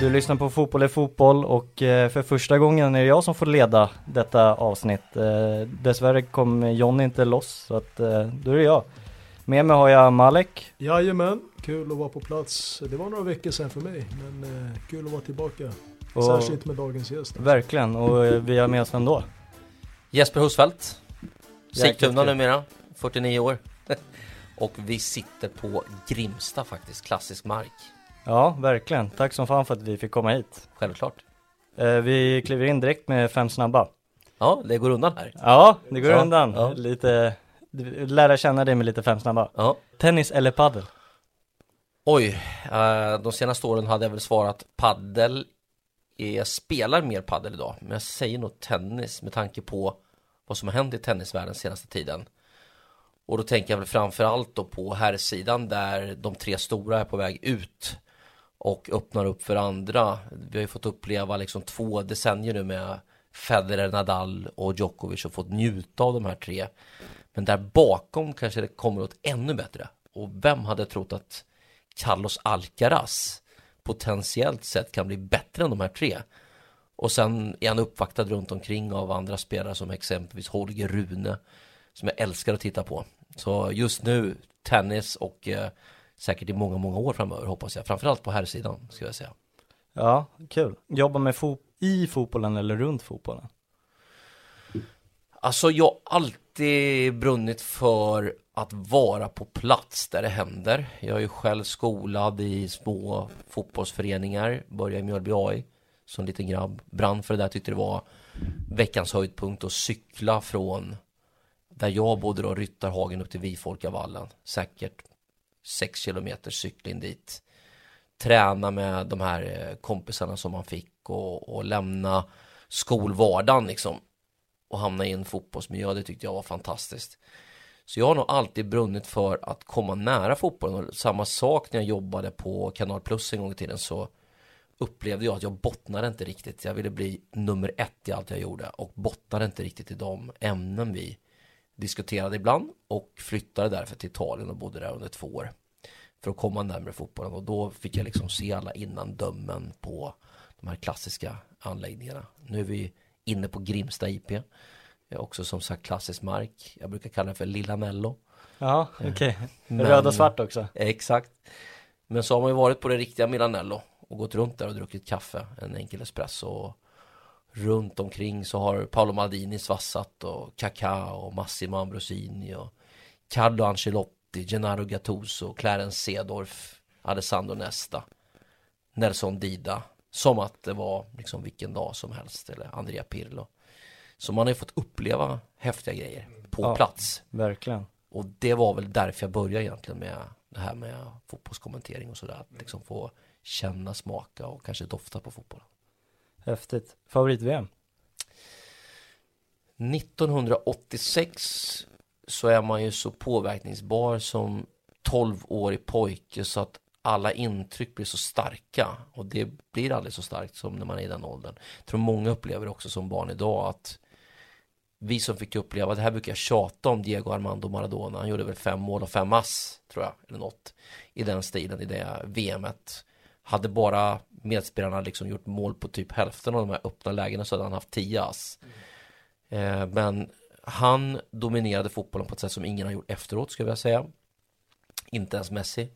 Du lyssnar på Fotboll är fotboll och eh, för första gången är det jag som får leda detta avsnitt. Eh, dessvärre kom Jonny inte loss så att eh, då är det jag. Med mig har jag Malek. Jajamän, kul att vara på plats. Det var några veckor sedan för mig, men kul att vara tillbaka. Och, Särskilt med dagens gäst. Verkligen, och vi har med oss vem då? Jesper Husfeldt Sigtuna numera, 49 år Och vi sitter på Grimsta faktiskt, klassisk mark Ja, verkligen. Tack som fan för att vi fick komma hit. Självklart Eh, vi kliver in direkt med fem snabba. Ja, det går undan här Ja, det går Ja, undan. ja. Lite, lära känna dig med lite fem snabba. Ja Tennis eller padel? Oj, eh, de senaste åren hade jag väl svarat paddel Jag spelar mer paddel idag, men jag säger nog tennis med tanke på vad som har hänt i tennisvärlden senaste tiden. Och då tänker jag väl framförallt då på herrsidan där de tre stora är på väg ut och öppnar upp för andra. Vi har ju fått uppleva liksom två decennier nu med Federer, Nadal och Djokovic och fått njuta av de här tre. Men där bakom kanske det kommer åt ännu bättre. Och vem hade trott att Carlos Alcaraz potentiellt sett kan bli bättre än de här tre? Och sen är han uppvaktad runt omkring av andra spelare som exempelvis Holger Rune som jag älskar att titta på. Så just nu tennis och eh, säkert i många, många år framöver hoppas jag. Framförallt på här sidan ska jag säga. Ja, kul. Jobba med fo- i fotbollen eller runt fotbollen? Alltså jag har alltid brunnit för att vara på plats där det händer. Jag är ju själv skolad i små fotbollsföreningar, började i Mjölby AI som liten grabb. Brann för det där, tyckte det var veckans höjdpunkt att cykla från där jag bodde då, Ryttarhagen upp till Vifolkavallen. Säkert sex kilometer cykling dit. Träna med de här eh, kompisarna som man fick och, och lämna skolvardagen liksom och hamna i en fotbollsmiljö, det tyckte jag var fantastiskt. Så jag har nog alltid brunnit för att komma nära fotbollen och samma sak när jag jobbade på Kanal Plus en gång i tiden så upplevde jag att jag bottnade inte riktigt. Jag ville bli nummer ett i allt jag gjorde och bottnade inte riktigt i de ämnen vi diskuterade ibland och flyttade därför till Italien och bodde där under två år för att komma närmare fotbollen och då fick jag liksom se alla innan dömen på de här klassiska anläggningarna. Nu är vi inne på Grimsta IP. Också som sagt klassisk mark. Jag brukar kalla det för Lilla Mello. Ja, okej. Men- Röd och svart också. Exakt. Men så har man ju varit på det riktiga Milanello och gått runt där och druckit kaffe, en enkel espresso. Och runt omkring så har Paolo Maldini svassat och Kaká och Massimo Ambrosini och Carlo Ancelotti, Gennaro Gattuso, Clarence Seedorf, Alessandro Nesta, Nelson Dida. Som att det var liksom vilken dag som helst, eller Andrea Pirlo. Så man har ju fått uppleva häftiga grejer på Ja. plats. Verkligen. Och det var väl därför jag började egentligen med, det här med fotbollskommentering och sådär. Att liksom få känna, smaka och kanske dofta på fotboll. Häftigt. Favorit-VM? 1986 så är man ju så påverkningsbar som 12-årig pojke så att alla intryck blir så starka och det blir aldrig så starkt som när man är i den åldern. Jag tror många upplever också som barn idag att vi som fick uppleva, det här brukar jag tjata om Diego Armando Maradona, han gjorde väl fem mål och fem ass tror jag, eller något i den stilen i det VMet. Hade bara medspelarna liksom gjort mål på typ hälften av de här öppna lägena så hade han haft tio ass. Eh, men han dominerade fotbollen på ett sätt som ingen har gjort efteråt skulle jag säga. Inte ens Messi.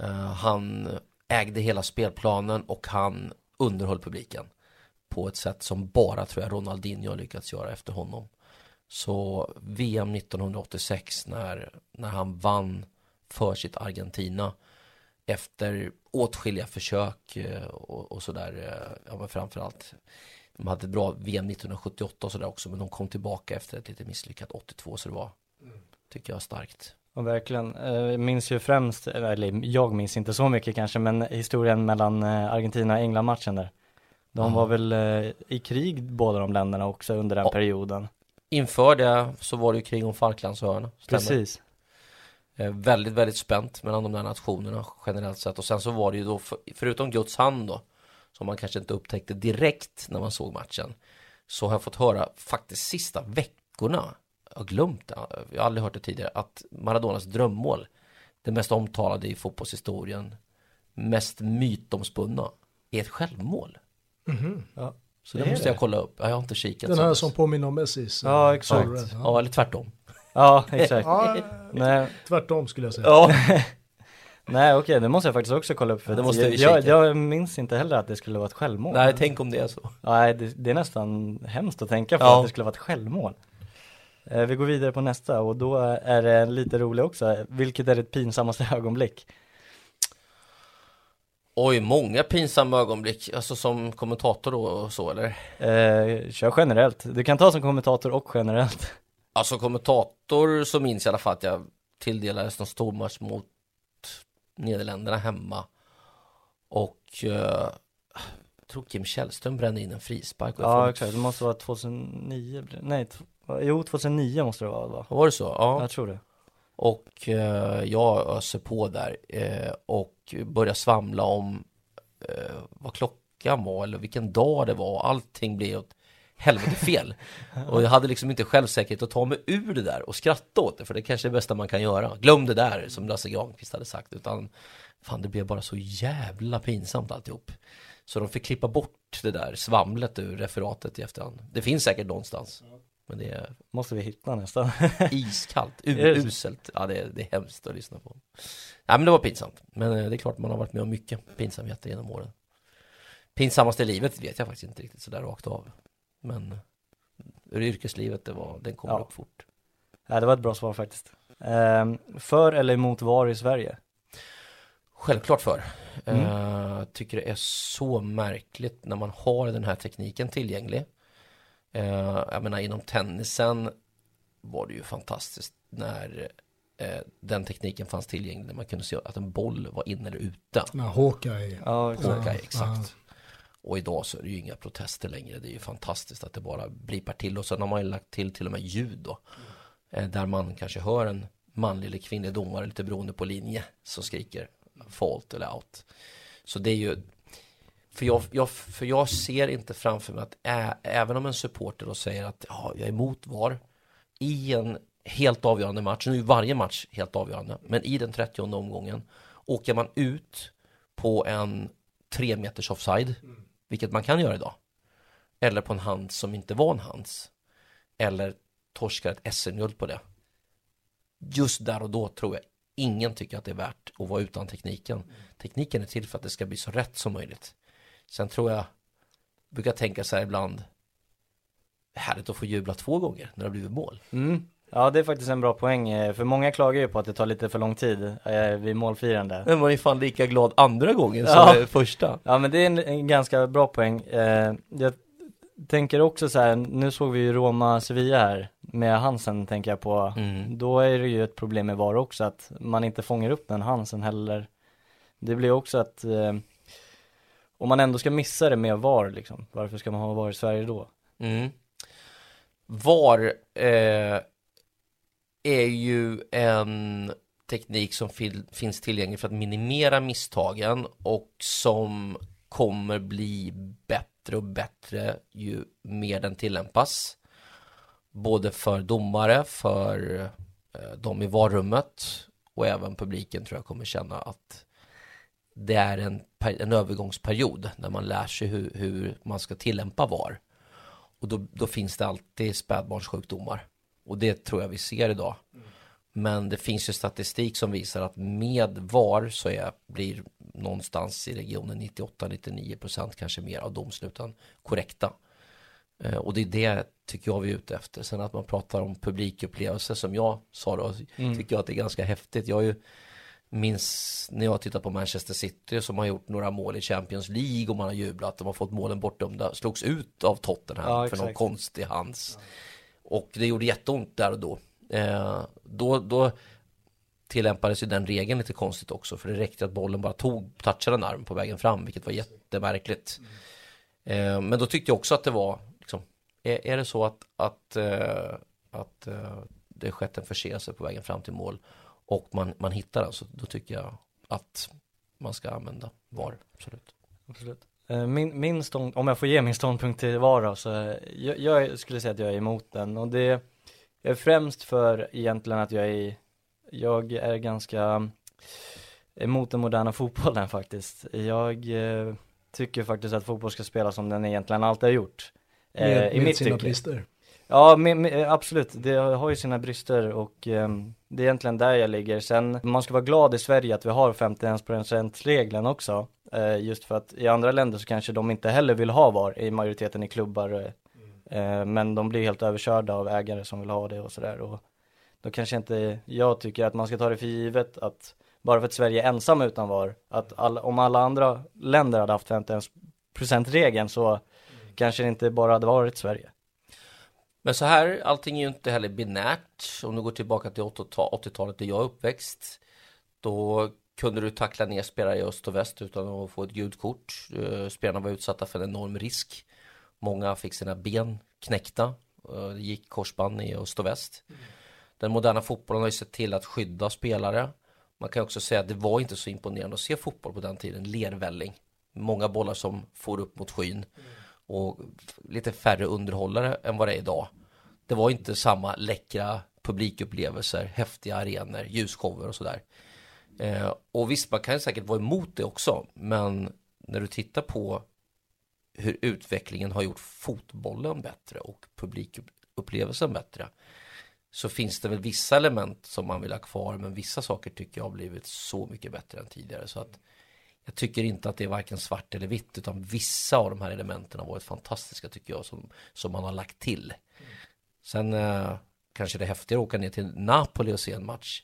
Eh, han ägde hela spelplanen och han underhöll publiken på ett sätt som bara tror jag Ronaldinho har lyckats göra efter honom. Så VM 1986 när, när han vann för sitt Argentina efter åtskilliga försök uh, och, och sådär, uh, ja men framförallt de hade ett bra VM 1978 och sådär också men de kom tillbaka efter ett lite misslyckat 82 så det var, tycker jag, starkt. Och verkligen, jag minns ju främst, eller jag minns inte så mycket kanske, men historien mellan Argentina och England matchen där. De Ja. var väl eh, i krig båda de länderna också under den Ja. perioden. Inför det så var det ju krig om Falklandsöarna. Precis. Eh, väldigt, väldigt spänt mellan de där nationerna generellt sett. Och sen så var det ju då, för, förutom Guds hand då, som man kanske inte upptäckte direkt när man såg matchen, så har jag fått höra faktiskt sista veckorna, jag har glömt det, jag har aldrig hört det tidigare, att Maradonas drömmål, det mest omtalade i fotbollshistorien, mest mytomspunna, är ett självmål. Ja. Så det, Det måste jag kolla upp, Ja, jag har inte kikat. Den så här som påminner om Messis. Ja, eh, exakt. Ja. Ja, eller tvärtom. Ja, exakt. Ja, Nej, tvärtom skulle jag säga. Ja, nej okej, det måste jag faktiskt också kolla upp för Det måste vi jag, kika. jag, jag minns inte heller att det skulle vara ett självmål. nej, tänk om det är så. Nej, det, det är nästan hemskt att tänka på Ja. att det skulle vara ett självmål. Eh, vi går vidare på nästa och då är det lite roligt också. Vilket är ditt pinsammaste ögonblick? Oj, många pinsamma ögonblick, alltså som kommentator då och så eller? Eh, kör generellt. Du kan ta som kommentator och generellt. Alltså kommentator så minns jag i alla fall att jag tilldelades någon stormatch mot Nederländerna hemma. Och eh, jag tror Kim Källström brände in en frispark. och Ja, exakt. Det måste vara 2009. blir det. Nej, jo 2009 måste det vara va? Var det så? Ja. Jag tror det. Och eh, jag öser på där eh, och börjar svamla om eh, vad klockan var eller vilken dag det var. Allting blev åt helvete fel. och jag hade liksom inte självsäkerhet att ta mig ur det där och skratta åt det, för det kanske är det bästa man kan göra. Glöm det där, som Lasse Granqvist hade sagt, utan fan det blev bara så jävla pinsamt alltihop. Så de fick klippa bort det där svamlet ur referatet i efterhand. Det finns säkert någonstans. Men det är Måste vi hitta nästan. iskallt, uselt. Ja, det är, det är hemskt att lyssna på. Nej, men det var pinsamt. Men eh, det är klart man har varit med om mycket pinsamheter genom åren. Pinsammaste i livet vet jag faktiskt inte riktigt sådär rakt av. Men ur yrkeslivet, det var, den kom Ja. upp fort. ja, det var ett bra svar faktiskt. Eh, för eller emot VAR i Sverige? Självklart för. Mm. Eh, tycker det är så märkligt när man har den här tekniken tillgänglig. Eh, jag menar inom tennisen var det ju fantastiskt när eh, den tekniken fanns tillgänglig. När man kunde se att en boll var inne eller ute. Hawkeye. Ja, exakt. Hawkeye, exakt. Och idag så är det ju inga protester längre. Det är ju fantastiskt att det bara blipar till. Och sen har man ju lagt till till och med ljud då. Mm. där man kanske hör en manlig eller kvinnlig domare lite beroende på linje. Som skriker fault eller out. Så det är ju för jag, jag, för jag ser inte framför mig att ä, även om en supporter då säger att ja, jag är emot VAR i en helt avgörande match, nu är ju varje match helt avgörande, men i den 30 omgången åker man ut på en tre meters offside, mm vilket man kan göra idag, eller på en hand som inte var en hands, eller torskar ett SM-guld på det. Just där och då tror jag ingen tycker att det är värt att vara utan tekniken. Tekniken är till för att det ska bli så rätt som möjligt. Sen tror jag, brukar tänka så här ibland, härligt att få jubla två gånger när det har blivit mål. Mm. Ja, det är faktiskt en bra poäng. eh, För många klagar ju på att det tar lite för lång tid eh, vid målfirande. Men man är fan lika glad andra gången som Ja. det första. Ja men det är en, en ganska bra poäng. Eh, jag tänker också så här, nu såg vi ju Roma-Sevilla här med Hansen tänker jag på, Mm. då är det ju ett problem med VAR också att man inte fångar upp den Hansen heller. Det blir också att eh, om man ändå ska missa det med VAR liksom, varför ska man ha VAR i Sverige då? Mm. VAR eh, är ju en teknik som fil- finns tillgänglig för att minimera misstagen och som kommer bli bättre och bättre ju mer den tillämpas. Både för domare, för eh, de i varummet och även publiken tror jag kommer känna att det är en, en övergångsperiod när man lär sig hur, hur man ska tillämpa VAR. Och då, då finns det alltid spädbarnssjukdomar. Och det tror jag vi ser idag. Men det finns ju statistik som visar att med VAR så är, blir någonstans i regionen 98-99% kanske mer av domsluten korrekta. Eh, och det är det tycker jag vi är ute efter. Sen att man pratar om publikupplevelse som jag sa då, tycker jag att det är ganska häftigt. Jag ju minns när jag tittar på Manchester City som har gjort några mål i Champions League och man har jublat. De har fått målen bortdömda, slogs ut av Tottenham Ja, för någon konstig hands. Och det gjorde jätteont där och då. Eh, då, då tillämpades ju den regeln lite konstigt också för det räckte att bollen bara tog, touchade en arm på vägen fram vilket var jättemärkligt. Eh, men då tyckte jag också att det var liksom, är, är det så att, att, eh, att eh, det skett en förseelse på vägen fram till mål och man, man hittar den så då tycker jag att man ska använda VAR, absolut. Absolut. Eh, Min, min stånd, om jag får ge min ståndpunkt till VAR då, så eh, jag, jag skulle säga att jag är emot den och det är främst för egentligen att jag är, jag är ganska emot den moderna fotbollen faktiskt. Jag eh, tycker faktiskt att fotboll ska spelas som den egentligen alltid har gjort. Eh, Med, I med mitt sina tycke. brister. Ja, men, men, absolut. Det har ju sina brister och ehm, det är egentligen där jag ligger. Sen, man ska vara glad i Sverige att vi har 51%-regeln också. Eh, just för att i andra länder så kanske de inte heller vill ha VAR i majoriteten i klubbar. Eh, eh, men de blir helt överkörda av ägare som vill ha det och sådär. Och då kanske inte, jag tycker att man ska ta det för givet att bara för att Sverige är ensam utan VAR, att all, om alla andra länder hade haft 51%-regeln så kanske det inte bara hade varit Sverige. Men så här, allting är ju inte heller binärt. Om du går tillbaka till 80-talet där jag är uppväxt, då kunde du tackla ner spelare i öst och väst utan att få ett gult kort. Eh, spelarna var utsatta för en enorm risk. Många fick sina ben knäckta. Eh, det gick korsband i öst och väst. Den moderna fotbollen har ju sett till att skydda spelare. Man kan också säga att det var inte så imponerande att se fotboll på den tiden. Lervälling. Många bollar som får upp mot skyn. Och lite färre underhållare än vad det är idag. Det var inte samma läckra publikupplevelser, häftiga arenor, ljusshower och sådär. Eh, och visst, man kan ju säkert vara emot det också, men när du tittar på hur utvecklingen har gjort fotbollen bättre och publikupplevelsen bättre så finns det väl vissa element som man vill ha kvar men vissa saker tycker jag har blivit så mycket bättre än tidigare så att jag tycker inte att det är varken svart eller vitt utan vissa av de här elementen har varit fantastiska tycker jag som, som man har lagt till. Sen eh, kanske det är häftigare att åka ner till Napoli och se en match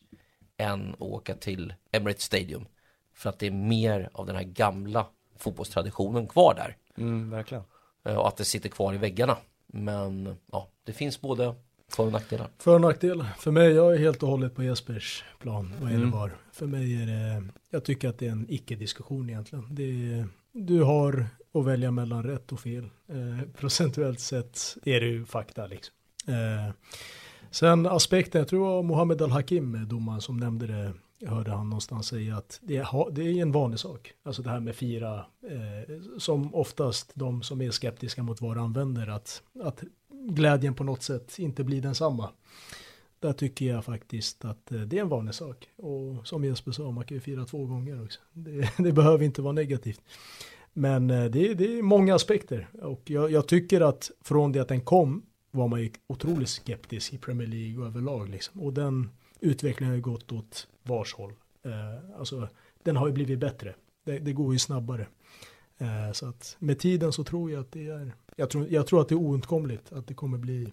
än att åka till Emirates Stadium för att det är mer av den här gamla fotbollstraditionen kvar där Mm, verkligen. Eh, och att det sitter kvar i väggarna. Men ja, det finns både för och nackdelar. För och nackdelar. För mig, jag är helt och hållet på Jespers plan vad gäller Mm. VAR. För mig är det, jag tycker att det är en icke-diskussion egentligen. Det är, du har att välja mellan rätt och fel. Eh, procentuellt sett är det ju fakta liksom. Eh, sen aspekten, jag tror det var Mohammed Al-Hakim, domaren som nämnde det, hörde han någonstans säga att det, är- det är en vanlig sak. Alltså det här med fira, eh, som oftast de som är skeptiska mot VAR använder, att, att glädjen på något sätt inte blir densamma. Där tycker jag faktiskt att eh, det är en vanlig sak. Och som Jesper sa, man kan ju fira två gånger också. Det, det behöver inte vara negativt. Men eh, det, är- det är många aspekter. Och jag, jag tycker att från det att den kom var man ju otroligt skeptisk i Premier League och överlag. Liksom. Och den utvecklingen har ju gått åt vars håll. Eh, alltså, den har ju blivit bättre. Det, det går ju snabbare. Eh, så att med tiden så tror jag att det är, jag tror, jag tror att det är oundkomligt att det kommer bli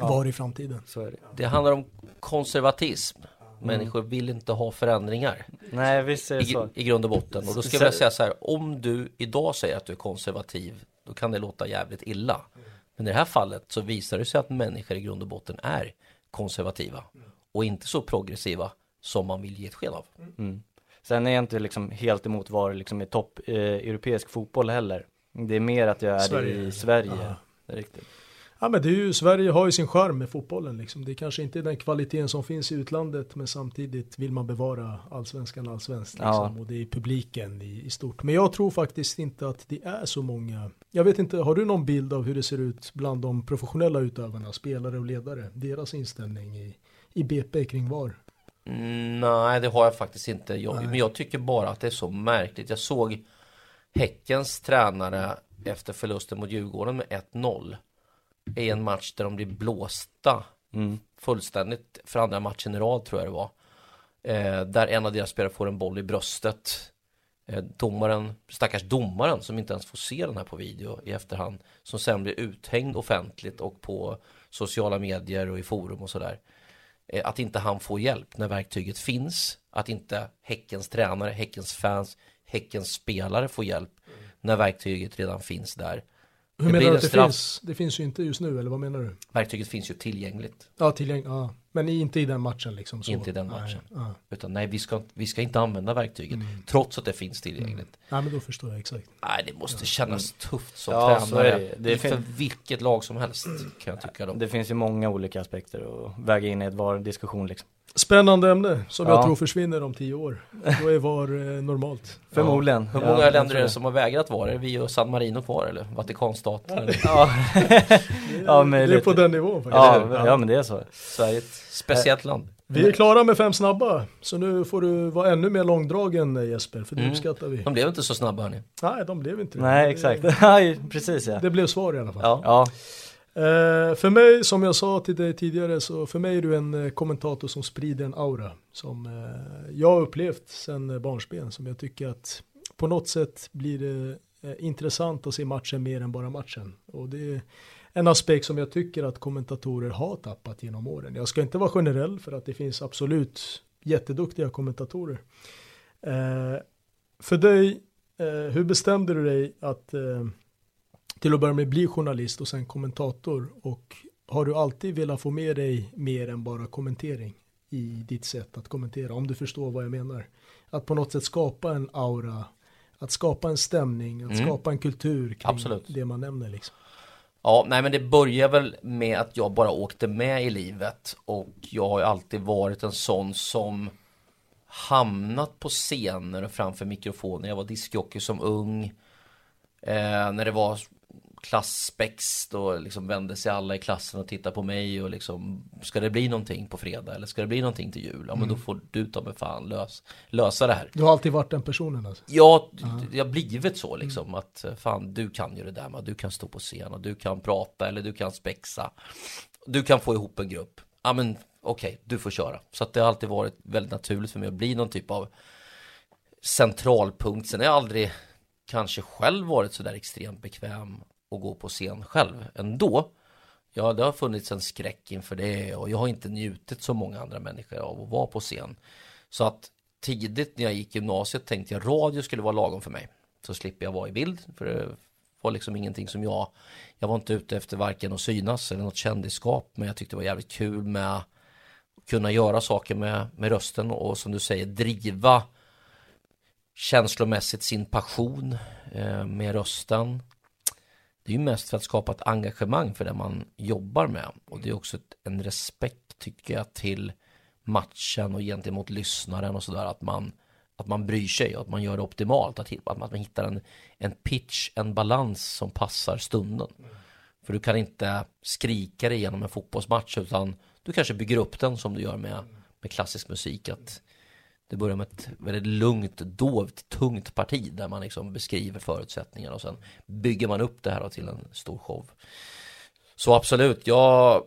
Ja. VAR i framtiden. Så är det. Det handlar om konservatism. Människor vill inte ha förändringar Nej, visst är det i, så. i grund och botten. Och då ska jag vilja säga så här, om du idag säger att du är konservativ, då kan det låta jävligt illa. Men i det här fallet så visar det sig att människor i grund och botten är konservativa och inte så progressiva som man vill ge ett sken av. Mm. Sen är jag inte liksom helt emot vara liksom i topp eh, europeisk fotboll heller. Det är mer att jag är Sverige. i Sverige. Ja. Det är riktigt. Ja men det är ju, Sverige har ju sin charm med fotbollen liksom. Det är kanske inte den kvaliteten som finns i utlandet men samtidigt vill man bevara allsvenskan allsvenskt liksom. Ja. Och det är publiken i, i stort. Men jag tror faktiskt inte att det är så många. Jag vet inte, har du någon bild av hur det ser ut bland de professionella utövarna, spelare och ledare? Deras inställning i, i BP kring VAR? Mm, nej, det har jag faktiskt inte. Jag, men jag tycker bara att det är så märkligt. Jag såg Häckens tränare efter förlusten mot Djurgården med 1-0 i en match där de blir blåsta Mm. fullständigt för andra matchen i rad tror jag det var. Eh, där en av deras spelare får en boll i bröstet. Eh, domaren, stackars domaren som inte ens får se den här på video i efterhand. Som sen blir uthängd offentligt och på sociala medier och i forum och sådär. Eh, att inte han får hjälp när verktyget finns. Att inte Häckens tränare, Häckens fans, Häckens spelare får hjälp när verktyget redan finns där. Hur menar du att det straff. finns? Det finns ju inte just nu eller vad menar du? Verktyget finns ju tillgängligt. Ja, tillgäng- ja. Men inte i den matchen liksom. Så. Inte i den Nej, matchen. ja. Utan nej, vi ska, vi ska inte använda verktyget Mm. trots att det finns tillgängligt. Nej men då förstår jag exakt. Nej, det måste kännas tufft som Ja, så är tränare. det. Det för fin- vilket lag som helst kan jag tycka då. Det finns ju många olika aspekter att väga in i ett VAR-diskussion liksom. Spännande ämne som Ja. jag tror försvinner om tio år. Då är VAR eh, normalt. Förmodligen. Hur Ja, många jag länder är det som har vägrat vara det? Vi och San Marino kvar eller? Vatikanstaten? eller? Ja, ja det är på den nivån faktiskt. Ja, ja, men det är så. Sverige är speciellt land. Vi är klara med fem snabba. Så nu får du vara ännu mer långdragen eh, Jesper, för det Mm. uppskattar vi. De blev inte så snabba hörni. Nej, de blev inte det. Nej, exakt. Precis ja. Det blev svar i alla fall. Ja. Ja, Eh, för mig, som jag sa till dig tidigare, så för mig är du en eh, kommentator som sprider en aura. Som eh, jag har upplevt sedan eh, barnsben. Som jag tycker att på något sätt blir det eh, intressant att se matchen mer än bara matchen. Och det är en aspekt som jag tycker att kommentatorer har tappat genom åren. Jag ska inte vara generell för att det finns absolut jätteduktiga kommentatorer. Eh, för dig, eh, hur bestämde du dig att eh, till att börja med bli journalist och sen kommentator och har du alltid velat få med dig mer än bara kommentering i ditt sätt att kommentera om du förstår vad jag menar att på något sätt skapa en aura att skapa en stämning att Mm. skapa en kultur kring Absolut. det man nämner liksom Ja, nej men det börjar väl med att jag bara åkte med i livet och jag har ju alltid varit en sån som hamnat på scener och framför mikrofoner. Jag var diskjockey som ung. Eh, när det var klasspex då liksom vände sig alla i klassen och tittade på mig och liksom Ska det bli någonting på fredag eller ska det bli någonting till jul? Ja men då får du ta med fan lös, lösa det här du har alltid varit den personen alltså. Ja, det har blivit så liksom att eh, fan du kan ju det där med du kan stå på scen och du kan prata eller du kan spexa. Du kan få ihop en grupp. Ja men okej, du får köra. Så att det har alltid varit väldigt naturligt för mig att bli någon typ av centralpunkt. Sen har jag aldrig kanske själv varit så där extremt bekväm att gå på scen själv ändå. Ja, det har funnits en skräck inför det och jag har inte njutit som många andra människor av att vara på scen. Så att tidigt när jag gick gymnasiet tänkte jag radio skulle vara lagom för mig. Så slipper jag vara i bild, för det var liksom ingenting som jag, jag var inte ute efter varken att synas eller något kändisskap, men jag tyckte det var jävligt kul med att kunna göra saker med, med rösten och som du säger driva känslomässigt sin passion eh, med rösten. Det är ju mest för att skapa ett engagemang för det man jobbar med. Och det är också ett, en respekt tycker jag till matchen och gentemot lyssnaren och sådär att man att man bryr sig och att man gör det optimalt att, att man hittar en, en pitch, en balans som passar stunden. För du kan inte skrika dig igenom en fotbollsmatch utan du kanske bygger upp den som du gör med, med klassisk musik att det börjar med ett väldigt lugnt, dovt, tungt parti där man liksom beskriver förutsättningarna och sen bygger man upp det här till en stor show. Så absolut, jag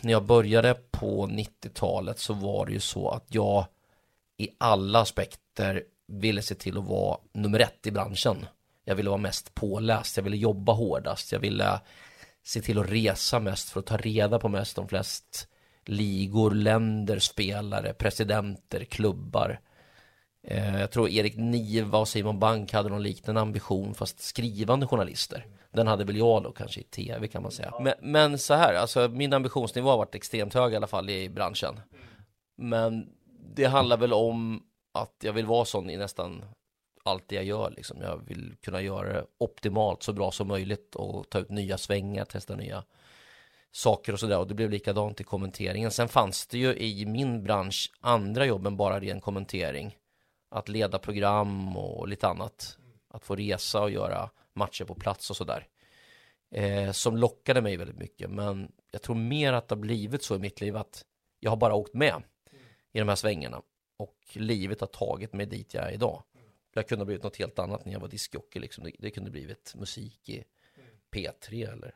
när jag började på 90-talet så var det ju så att jag i alla aspekter ville se till att vara nummer ett i branschen. Jag ville vara mest påläst, jag ville jobba hårdast, jag ville se till att resa mest för att ta reda på mest de flest ligor, länder, spelare, presidenter, klubbar. Eh, jag tror Erik Niva och Simon Bank hade någon liknande ambition fast skrivande journalister. Den hade väl jag då kanske i tv kan man säga. Men, men så här, alltså min ambitionsnivå har varit extremt hög i alla fall i branschen. Men det handlar väl om att jag vill vara sån i nästan allt det jag gör liksom. Jag vill kunna göra det optimalt så bra som möjligt och ta ut nya svängar, testa nya saker och sådär och det blev likadant i kommenteringen. Sen fanns det ju i min bransch andra jobb än bara ren kommentering. Att leda program och lite annat. Att få resa och göra matcher på plats och sådär. Eh, som lockade mig väldigt mycket. Men jag tror mer att det har blivit så i mitt liv att jag har bara åkt med i de här svängarna. Och livet har tagit mig dit jag är idag. Jag kunde ha blivit något helt annat när jag var discjockey. liksom. Det, det kunde blivit musik i P3 eller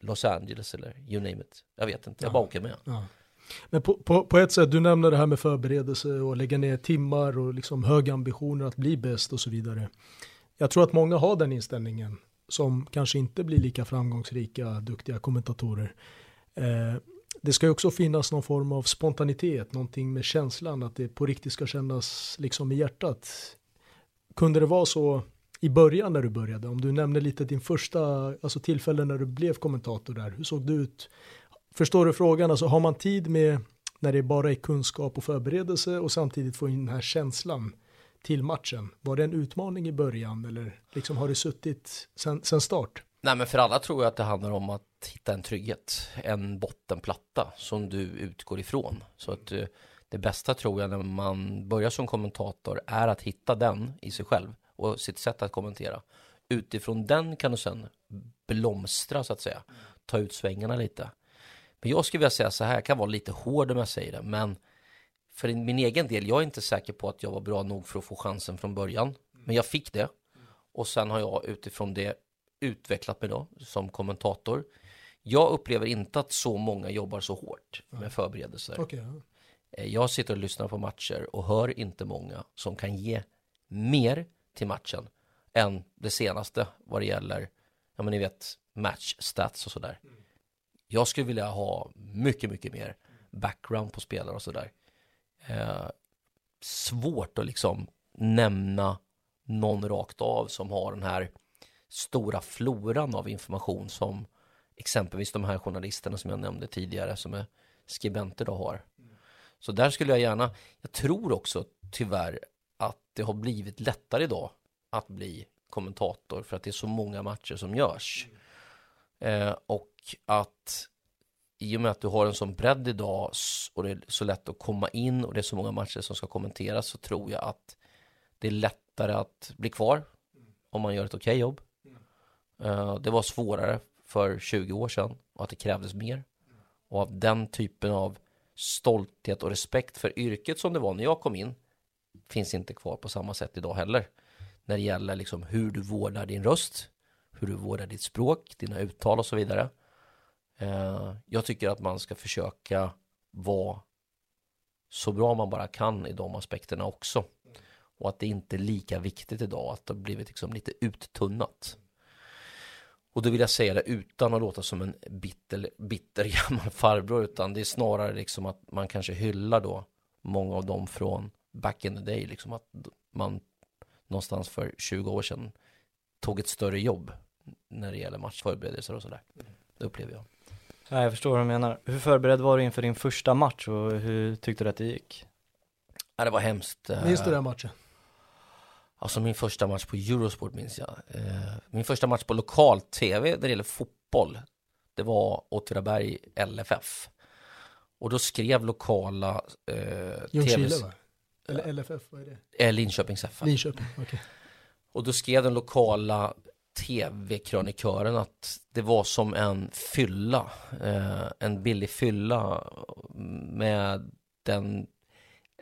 Los Angeles eller you name it. Jag vet inte, jag bara åker med. Ja. Men på, på, på, ett sätt, du nämner det här med förberedelse och lägga ner timmar och liksom höga ambitioner att bli bäst och så vidare. Jag tror att många har den inställningen som kanske inte blir lika framgångsrika, duktiga kommentatorer. Eh, det ska ju också finnas någon form av spontanitet, någonting med känslan att det på riktigt ska kännas liksom i hjärtat. Kunde det vara så i början när du började? Om du nämner lite din första alltså tillfälle när du blev kommentator där, hur såg det ut? Förstår du frågan? Alltså har man tid med när det bara är kunskap och förberedelse och samtidigt få in den här känslan till matchen? Var det en utmaning i början eller liksom har det suttit sen, sen start? Nej men för alla tror jag att det handlar om att hitta en trygghet, en bottenplatta som du utgår ifrån. Så att eh, det bästa tror jag när man börjar som kommentator är att hitta den i sig själv och sitt sätt att kommentera. Utifrån den kan du sen blomstra så att säga, ta ut svängarna lite. Men jag skulle vilja säga så här, jag kan vara lite hård om jag säger det, men för min egen del, jag är inte säker på att jag var bra nog för att få chansen från början. Men jag fick det. Och sen har jag utifrån det utvecklat mig då som kommentator. Jag upplever inte att så många jobbar så hårt med förberedelser. Okay. Eh, jag sitter och lyssnar på matcher och hör inte många som kan ge mer till matchen än det senaste vad det gäller, ja men ni vet, match stats och sådär. Jag skulle vilja ha mycket, mycket mer background på spelare och sådär. Eh, svårt att liksom nämna någon rakt av som har den här stora floran av information som exempelvis de här journalisterna som jag nämnde tidigare som är skribenter då har. Så där skulle jag gärna, jag tror också tyvärr det har blivit lättare idag att bli kommentator för att det är så många matcher som görs. Eh, och att i och med att du har en sån bredd idag och det är så lätt att komma in och det är så många matcher som ska kommenteras så tror jag att det är lättare att bli kvar om man gör ett okej okay jobb. Eh, det var svårare för 20 år sedan och att det krävdes mer. Och av den typen av stolthet och respekt för yrket som det var när jag kom in finns inte kvar på samma sätt idag heller. När det gäller liksom hur du vårdar din röst, hur du vårdar ditt språk, dina uttal och så vidare. Eh, jag tycker att man ska försöka vara så bra man bara kan i de aspekterna också. Och att det inte är lika viktigt idag, att det har blivit liksom lite uttunnat. Och då vill jag säga det utan att låta som en bitter, bitter gammal farbror, utan det är snarare liksom att man kanske hyllar då många av dem från back in the day, liksom att man någonstans för 20 år sedan tog ett större jobb när det gäller matchförberedelser och sådär. Det upplever jag. Ja, jag förstår vad du menar. Hur förberedd var du inför din första match och hur tyckte du att det gick? Ja, det var hemskt. Minns du den matchen? Alltså min första match på Eurosport minns jag. Eh, min första match på lokal-tv när det gäller fotboll, det var Åtvidaberg LFF. Och då skrev lokala eh, Ljungskile va? Eller LFF, vad är det? Eh, Linköpings FF. Linköping. Okay. Och då skrev den lokala tv-krönikören att det var som en fylla, eh, en billig fylla med den,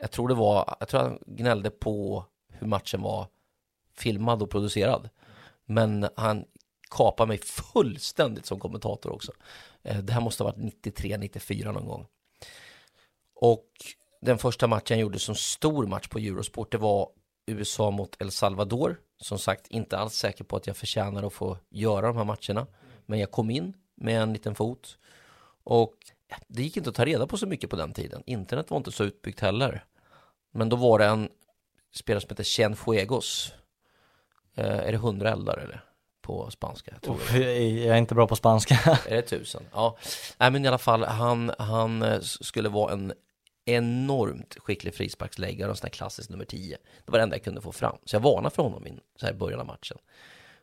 jag tror det var, jag tror han gnällde på hur matchen var filmad och producerad. Men han kapade mig fullständigt som kommentator också. Eh, det här måste ha varit 93, 94 någon gång. Och den första matchen jag gjorde som stor match på Eurosport, det var USA mot El Salvador. Som sagt, inte alls säker på att jag förtjänar att få göra de här matcherna. Men jag kom in med en liten fot. Och det gick inte att ta reda på så mycket på den tiden. Internet var inte så utbyggt heller. Men då var det en spelare som heter Cienfuegos. Eh, är det hundra eldar eller? På spanska? Jag, Uff, jag är inte bra på spanska. Är det tusen? Ja. Nej men i alla fall, han, han eh, skulle vara en enormt skicklig frisparksläggare och sån här klassisk nummer 10. Det var det enda jag kunde få fram. Så jag varnade för honom i så här början av matchen.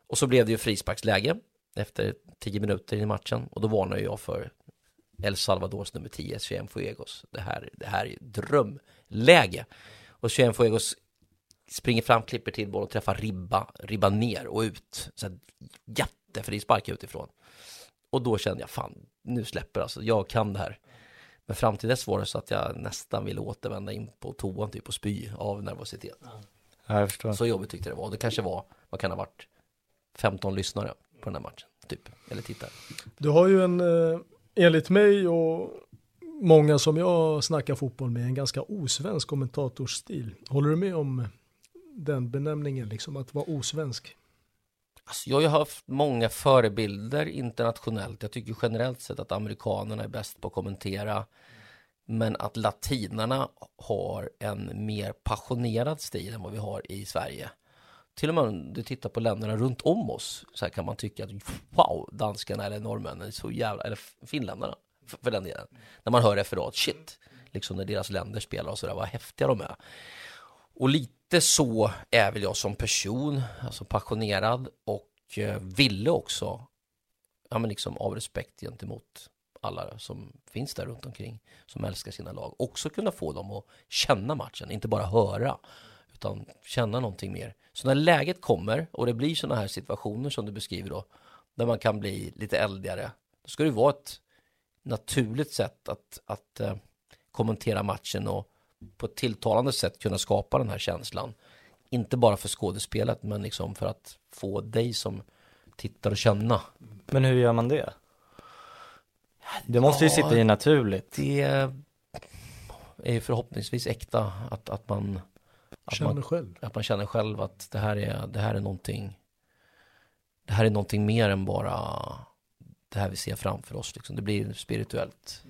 Och så blev det ju frisparksläge efter 10 minuter i matchen och då varnade jag för El Salvadors nummer 10, Cienfuegos. Det här, det här är drömläge. Och Cienfuegos springer fram, klipper till bollen och träffar ribba, ribba ner och ut. Så här jättefrispark utifrån. Och då kände jag, fan, nu släpper alltså, jag kan det här. Men fram till dess var det så att jag nästan ville återvända in på toan typ och spy av nervositet. Ja, jag förstår. Så jobbigt tyckte det var. Det kanske var, vad kan det ha varit, 15 lyssnare på den här matchen, typ. Eller tittare. Du har ju en, eh, enligt mig och många som jag snackar fotboll med, en ganska osvensk kommentatorstil. Håller du med om den benämningen, liksom att vara osvensk? Alltså jag har ju haft många förebilder internationellt. Jag tycker generellt sett att amerikanerna är bäst på att kommentera. Men att latinarna har en mer passionerad stil än vad vi har i Sverige. Till och med om du tittar på länderna runt om oss så här kan man tycka att wow, danskarna eller norrmännen är så jävla, eller finländarna för, för den delen. När man hör referat, shit, liksom när deras länder spelar och sådär, vad häftiga de är. Och lite så är väl jag som person, alltså passionerad och eh, ville också, ja men liksom av respekt gentemot alla som finns där runt omkring, som älskar sina lag, också kunna få dem att känna matchen, inte bara höra, utan känna någonting mer. Så när läget kommer och det blir sådana här situationer som du beskriver då, där man kan bli lite eldigare, då ska det vara ett naturligt sätt att, att eh, kommentera matchen och på ett tilltalande sätt kunna skapa den här känslan. Inte bara för skådespelet men liksom för att få dig som tittar och känna. Men hur gör man det? Det måste ju Ja. sitta i naturligt. Det är ju förhoppningsvis äkta att, att man att Känner man, själv. att man känner själv att det här är, det här är någonting det här är någonting mer än bara det här vi ser framför oss liksom. Det blir spirituellt.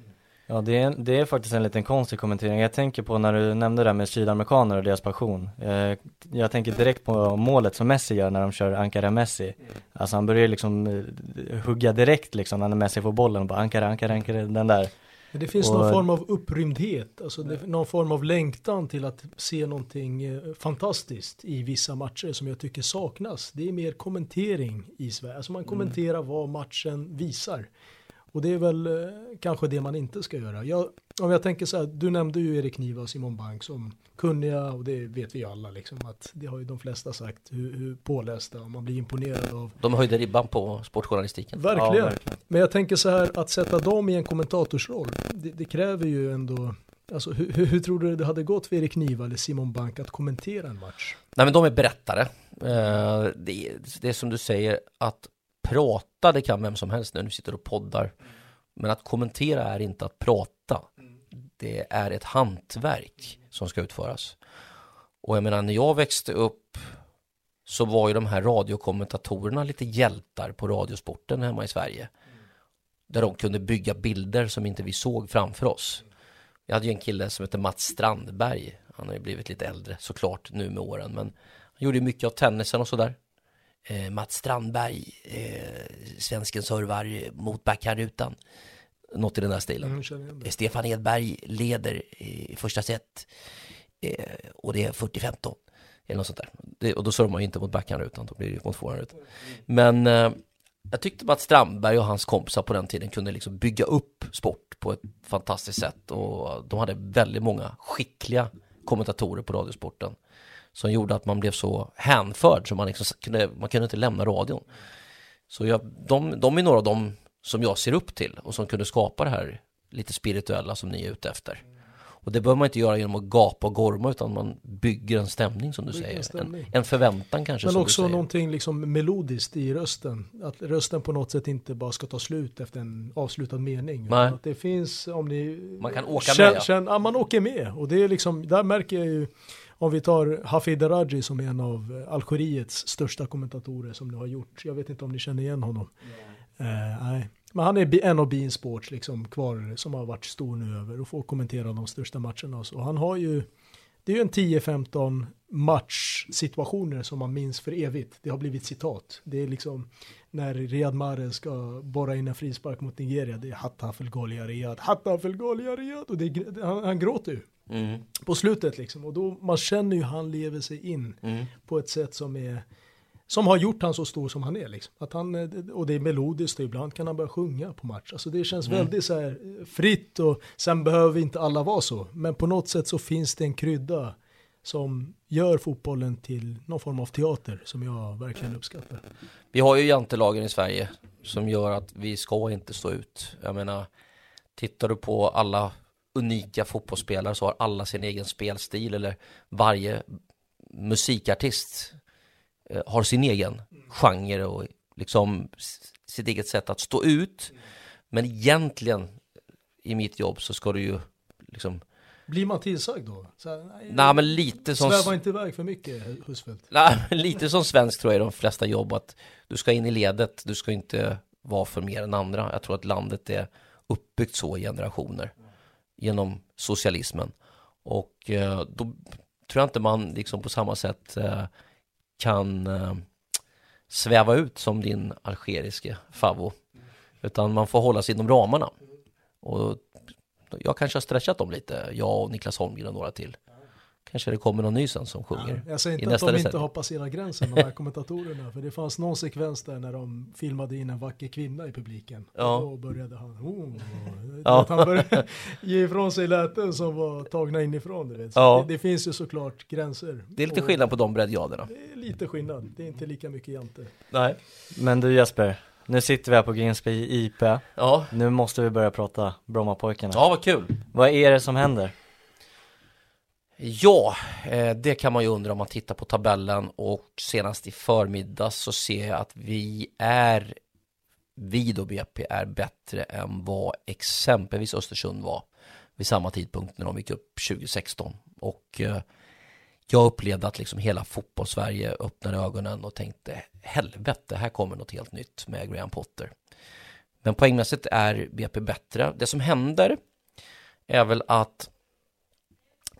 Ja det är, det är faktiskt en liten konstig kommentering. Jag tänker på när du nämnde det här med sydamerikaner och deras passion. Eh, jag tänker direkt på målet som Messi gör när de kör Ankara Messi. Alltså han börjar liksom eh, hugga direkt liksom när Messi får bollen och bara Ankara, Ankara, Ankara, den där. Men Det finns Och- någon form av upprymdhet, alltså det, någon form av längtan till att se någonting eh, fantastiskt i vissa matcher som jag tycker saknas. Det är mer kommentering i Sverige, alltså man kommenterar vad matchen visar. Och det är väl eh, kanske det man inte ska göra. Jag, om jag tänker så här, du nämnde ju Erik Niva och Simon Bank som kunniga och det vet vi ju alla liksom att det har ju de flesta sagt hur, hur pålästa och man blir imponerad av De höjde ribban på sportjournalistiken. Verkligen. Ja, verkligen. Men jag tänker så här, att sätta dem i en kommentatorsroll, det, det kräver ju ändå, alltså hur, hur, tror du det hade gått för Erik Niva eller Simon Bank att kommentera en match? Nej men de är berättare. Eh, det, är, det är som du säger, att prata det kan vem som helst när du sitter och poddar. Men att kommentera är inte att prata. Det är ett hantverk som ska utföras. Och jag menar när jag växte upp så var ju de här radiokommentatorerna lite hjältar på radiosporten hemma i Sverige. Där de kunde bygga bilder som inte vi såg framför oss. Jag hade ju en kille som hette Mats Strandberg. Han har ju blivit lite äldre såklart nu med åren. Men han gjorde ju mycket av tennisen och sådär. Eh, Mats Strandberg, eh, svensken servar mot backhandrutan. Något i den där stilen. Mm. Eh, Stefan Edberg leder i första set. Eh, och det är 40-15. Eller något sånt där. Det, och då servar man ju inte mot backhandrutan, då blir det mot forehandrutan. Men eh, jag tyckte att Strandberg och hans kompisar på den tiden kunde liksom bygga upp sport på ett fantastiskt sätt. Och de hade väldigt många skickliga kommentatorer på radiosporten. Som gjorde att man blev så hänförd så man, liksom kunde, man kunde inte lämna radion. Så jag, de, de är några av dem som jag ser upp till och som kunde skapa det här lite spirituella som ni är ute efter. Och det behöver man inte göra genom att gapa och gorma utan man bygger en stämning som du Bygger en säger. En, stämning. en förväntan kanske Men också någonting liksom melodiskt i rösten. Att rösten på något sätt inte bara ska ta slut efter en avslutad mening. Nej. Att det finns, om ni... Man kan åka känn, med, ja. Känn, ja, man åker med. Och det är liksom, där märker jag ju, om vi tar Hafid Daraji som är en av Algeriets största kommentatorer som nu har gjort. Jag vet inte om ni känner igen honom. Eh, nej. Men han är en av Bein Sports liksom kvar som har varit stor nu över och får kommentera de största matcherna och så. Han har ju det är ju en 10-15 matchsituationer som man minns för evigt. Det har blivit citat. Det är liksom när Riyad Mahrez ska borra in en frispark mot Nigeria. Det är hatta för Golia Riyad, hatta för Golia Riyad. Och det, han, han gråter ju. Mm. På slutet liksom. Och då man känner ju han lever sig in Mm. på ett sätt som är som har gjort han så stor som han är liksom. Att han, eh, och det är melodiskt och ibland kan han börja sjunga på match. Alltså det känns Mm. väldigt så här eh, fritt och sen behöver inte alla vara så. Men på något sätt så finns det en krydda som gör fotbollen till någon form av teater som jag verkligen uppskattar. Vi har ju jantelagen i Sverige som gör att vi ska inte stå ut. Jag menar, tittar du på alla unika fotbollsspelare så har alla sin egen spelstil eller varje musikartist eh, har sin egen genre och liksom sitt eget sätt att stå ut. Men egentligen i mitt jobb så ska du ju liksom, blir man tillsagd då? Så nej, nej men lite som Sväva inte iväg för mycket Husfeldt. Nej, men lite som svensk tror jag i de flesta jobb att du ska in i ledet, du ska inte vara för mer än andra. Jag tror att landet är uppbyggt så i generationer genom socialismen. Och eh, då tror jag inte man liksom på samma sätt eh, kan eh, sväva ut som din algeriske favvo. Utan man får hålla sig inom ramarna. Och jag kanske har stretchat dem lite, jag och Niklas Holmgren och några till. Kanske det kommer någon ny sen som sjunger. Jag säger inte att de inte decennium. har passerat gränsen, de här kommentatorerna. För det fanns någon sekvens där när de filmade in en vacker kvinna i publiken. Ja. Och då började han, oh, Ja. att han började ge ifrån sig läten som var tagna inifrån. Du vet. Så Ja. det, det finns ju såklart gränser. Det är lite Och skillnad på de breddgraderna. Det är lite skillnad, det är inte lika mycket jante. Nej. Men du Jesper, nu sitter vi här på Grimsby IP. Ja. Nu måste vi börja prata Brommapojkarna. Ja, vad kul. Vad är det som händer? Ja, eh, det kan man ju undra om man tittar på tabellen och senast i förmiddag så ser jag att vi är, vi då BP är bättre än vad exempelvis Östersund var vid samma tidpunkt när de gick upp 2016. Och eh, jag upplevde att liksom hela fotbollssverige öppnade ögonen och tänkte helvete, här kommer något helt nytt med Graham Potter. Men poängmässigt är BP bättre. Det som händer är väl att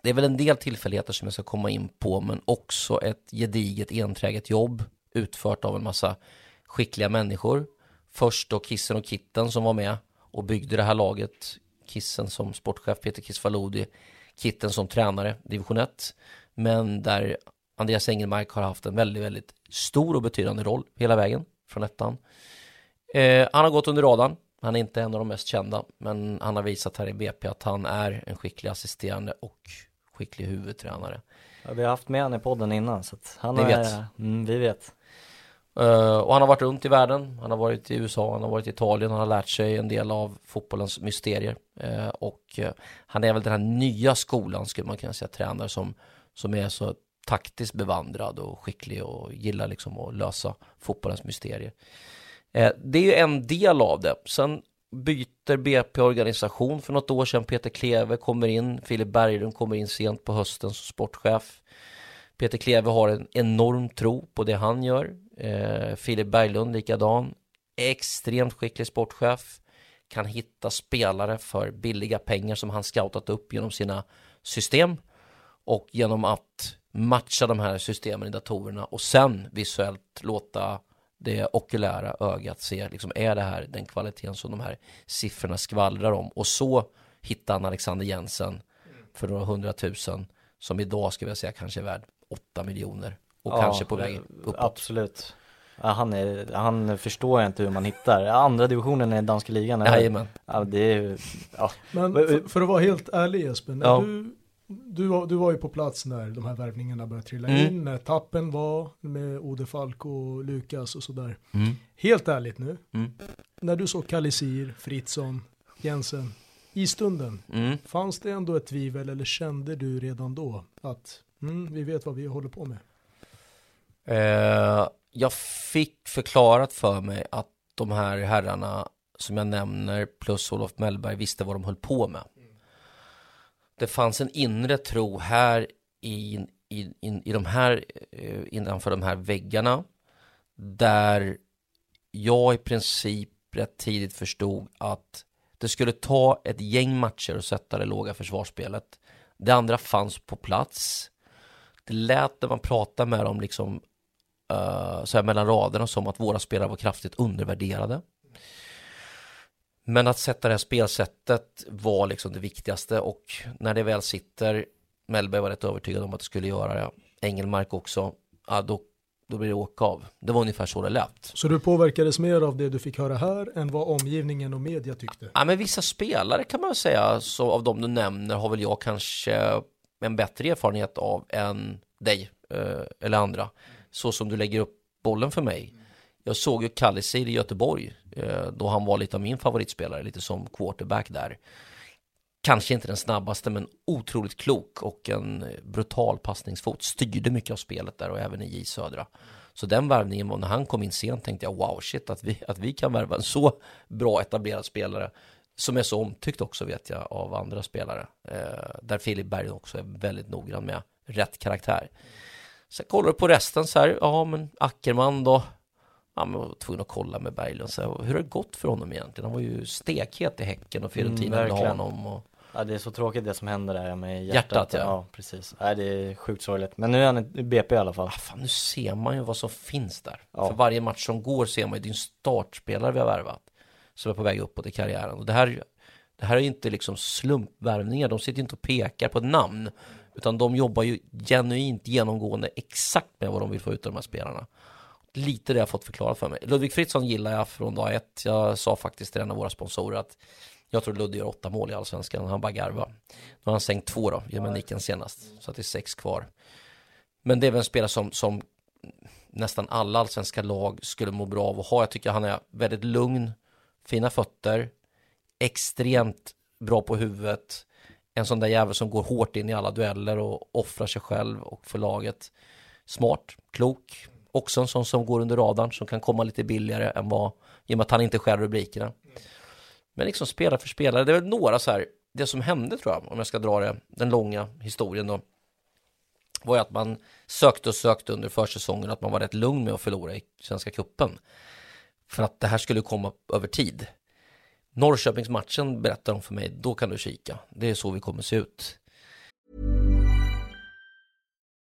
det är väl en del tillfälligheter som jag ska komma in på, men också ett gediget enträget jobb utfört av en massa skickliga människor. Först då Kissen och Kitten som var med och byggde det här laget. Kissen som sportchef, Peter Kisvalodi, Kitten som tränare, division 1. Men där Andreas Engelmark har haft en väldigt, väldigt stor och betydande roll hela vägen från ettan. Eh, han har gått under radarn. Han är inte en av de mest kända, men han har visat här i BP att han är en skicklig assisterande och skicklig huvudtränare. Ja, vi har haft med honom i podden innan så att han Ni är, vet. Mm, vi vet. Eh, och han har varit runt i världen, han har varit i USA, han har varit i Italien, han har lärt sig en del av fotbollens mysterier. Eh, och eh, han är väl den här nya skolan, skulle man kunna säga, tränare som, som är så taktiskt bevandrad och skicklig och gillar liksom att lösa fotbollens mysterier. Eh, det är ju en del av det. Sen byter BP organisation för något år sedan. Peter Kleve kommer in, Filip Berglund kommer in sent på hösten som sportchef. Peter Kleve har en enorm tro på det han gör. Eh, Filip Berglund likadan. Extremt skicklig sportchef. Kan hitta spelare för billiga pengar som han scoutat upp genom sina system. Och genom att matcha de här systemen i datorerna och sen visuellt låta det okulära ögat se, liksom, är det här den kvaliteten som de här siffrorna skvallrar om? Och så hittar han Alexander Jensen för några hundratusen som idag skulle jag säga kanske är värd 8 miljoner och Ja, kanske på väg eh, uppåt. Absolut. Ja, han, är, han förstår jag inte hur man hittar. Andra divisionen i danska ligan. Jajamän. Ja, det är ja. Men Men- för, för att vara helt ärlig Jesper, när Ja. du, du, var, du var ju på plats när de här värvningarna började trilla Mm. in, när tappen var med Ode Falk och Lukas och sådär. Mm. Helt ärligt nu, Mm. när du såg Kalisir, Fritzson, Jensen, i stunden, Mm. fanns det ändå ett tvivel eller kände du redan då att mm, vi vet vad vi håller på med? Eh, jag fick förklarat för mig att de här herrarna som jag nämner plus Olof Mellberg visste vad de höll på med. Det fanns en inre tro här i, i, in, i de här, eh, innanför de här väggarna där jag i princip rätt tidigt förstod att det skulle ta ett gäng matcher att sätta det låga försvarsspelet Det andra fanns på plats. Det lät när man pratade med dem liksom uh, så här mellan raderna som att våra spelare var kraftigt undervärderade. Men att sätta det här spelsättet var liksom det viktigaste och när det väl sitter, Mellberg var rätt övertygad om att det skulle göra det, Engelmark också, ja, då, då blir det åka av. Det var ungefär så det lät. Så du påverkades mer av det du fick höra här än vad omgivningen och media tyckte? Ja, men vissa spelare kan man säga, så av de du nämner har väl jag kanske en bättre erfarenhet av än dig eh, eller andra. Så som du lägger upp bollen för mig. Jag såg ju Kallisid i Göteborg eh, då han var lite av min favoritspelare, lite som quarterback där. Kanske inte den snabbaste men otroligt klok och en brutal passningsfot. Styrde mycket av spelet där och även i J Södra. Så den värvningen var när han kom in sent tänkte jag wow shit att vi, att vi kan värva en så bra etablerad spelare. Som är så omtyckt också vet jag av andra spelare. Eh, där Filip Berg också är väldigt noggrann med rätt karaktär. Sen kollar du på resten så här, ja men Ackerman då, ja, men var tvungen att kolla med Berglund. Så här, hur har det gått för honom egentligen? Han var ju stekhet i Häcken och Fiorentina Mm, ville honom. Och... Ja det är så tråkigt det som händer där med hjärtat. Hjärtat, ja. ja. precis. Nej det är sjukt sorgligt. Men nu är han i BP i alla fall. Ah, fan, nu ser man ju vad som finns där. Ja. För varje match som går ser man ju, en startspelare vi har värvat. Som är på väg uppåt i karriären. Och det här, det här är ju inte liksom slumpvärvningar, de sitter ju inte och pekar på ett namn. Utan de jobbar ju genuint genomgående exakt med vad de vill få ut av de här spelarna. Lite det jag fått förklarat för mig. Ludvig Fritzson gillar jag från dag ett. Jag sa faktiskt till en av våra sponsorer att jag tror Ludde gör åtta mål i Allsvenskan, han bara garvar. Nu har han sänkt två då, genom Nicken senast. Så att det är sex kvar. Men det är väl en spelare som, som nästan alla allsvenska lag skulle må bra av att ha. Jag tycker han är väldigt lugn, fina fötter, extremt bra på huvudet. En sån där jävel som går hårt in i alla dueller och offrar sig själv och för laget. Smart, klok, också en sån som går under radarn som kan komma lite billigare än vad, i och med att han inte skär rubrikerna. Men liksom spelare för spelare, det är väl några så här, det som hände tror jag, om jag ska dra det, den långa historien då, var ju att man sökte och sökte under försäsongen, att man var rätt lugn med att förlora i Svenska Cupen. För att det här skulle komma över tid. Norrköpingsmatchen berättar de för mig, då kan du kika. Det är så vi kommer se ut.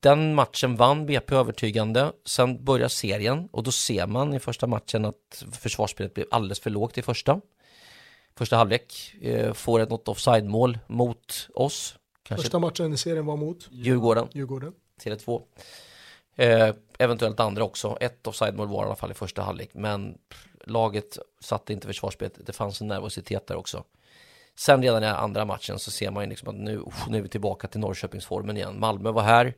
Den matchen vann BP övertygande. Sen börjar serien och då ser man i första matchen att försvarsspelet blev alldeles för lågt i första. Första halvlek eh, får ett något offside-mål mot oss. Kanske Första matchen i serien var mot Djurgården. Djurgården. Tele2. Eh, eventuellt andra också. Ett offside-mål var i alla fall i första halvlek. Men laget satte inte försvarsspelet. Det fanns en nervositet där också. Sen redan i andra matchen så ser man ju liksom att nu, nu är vi tillbaka till Norrköpingsformen igen. Malmö var här.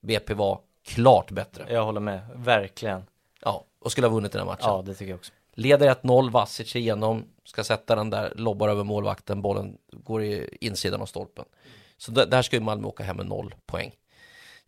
BP var klart bättre. Jag håller med, verkligen. Ja, och skulle ha vunnit den här matchen. Ja det tycker jag också. Leder 1-0, Vasic igenom, ska sätta den där, lobbar över målvakten, bollen går i insidan av stolpen. Så där, där ska ju Malmö åka hem med noll poäng.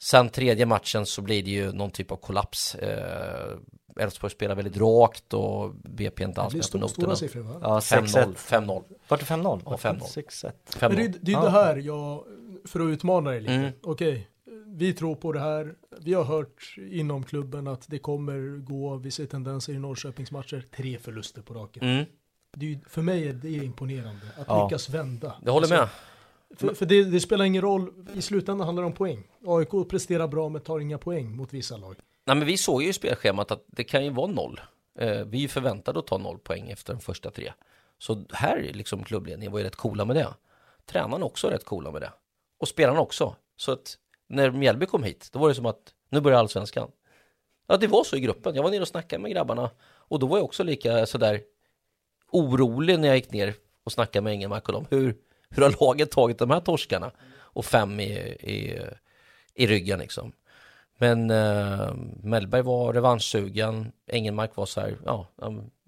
Sen tredje matchen så blir det ju någon typ av kollaps. Eh, Elfsborg spelar väldigt rakt och BP inte alls med på sto- stora noterna. siffror va? Ja 5-0, 6-1. 5-0, Vart det 5-0? Ja, 5-0. 6-1. Men det, 5-0. det är det här jag, för att utmana dig lite. Mm. Okej, vi tror på det här. Vi har hört inom klubben att det kommer gå, vi ser tendenser i Norrköpingsmatcher, tre förluster på raken. Mm, Det är för mig är det imponerande att Ja. lyckas vända. jag håller Alltså, med. För, för det, det, spelar ingen roll, i slutändan handlar det om poäng. AIK presterar bra men tar inga poäng mot vissa lag. Nej men vi såg ju i spelschemat att det kan ju vara noll. Eh, vi är förväntade att ta noll poäng efter de första tre. Så här liksom klubbledningen var ju rätt coola med det. Tränarna också rätt coola med det. Och spelarna också. Så att när Mjällby kom hit, då var det som att nu börjar allsvenskan. Ja, det var så i gruppen. Jag var nere och snackade med grabbarna och då var jag också lika sådär orolig när jag gick ner och snackade med Engelmark och dem. Hur, hur har laget tagit de här torskarna? Och fem i, i, i ryggen liksom. Men eh, Mellberg var revanschsugen, Engelmark var så här, ja,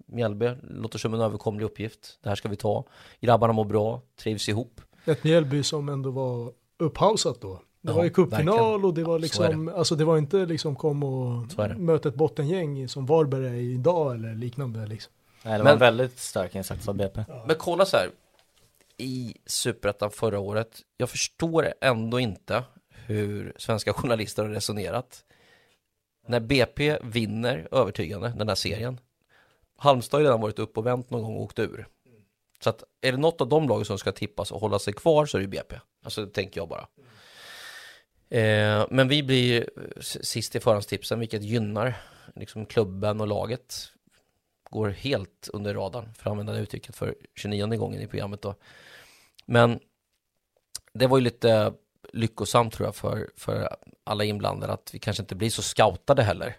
Mjällby låter som en överkomlig uppgift. Det här ska vi ta. Grabbarna mår bra, trivs ihop. Ett Mjällby som ändå var upphausat då. Det ja, var ju cupfinal och det var liksom, det. alltså det var inte liksom kom och möta ett bottengäng som Varberg är idag eller liknande liksom. Nej, det var en väldigt stark insats av BP. Ja. Men kolla så här, i Superettan förra året, jag förstår ändå inte hur svenska journalister har resonerat. När BP vinner övertygande den här serien, Halmstad har redan varit upp och vänt någon gång och åkt ur. Så att är det något av de lagen som ska tippas och hålla sig kvar så är det BP. Alltså det tänker jag bara. Eh, men vi blir sist i förhandstipsen, vilket gynnar liksom klubben och laget. Går helt under radarn, för att använda det uttrycket för 29 gången i programmet då. Men det var ju lite lyckosamt tror jag för, för alla inblandade att vi kanske inte blir så scoutade heller.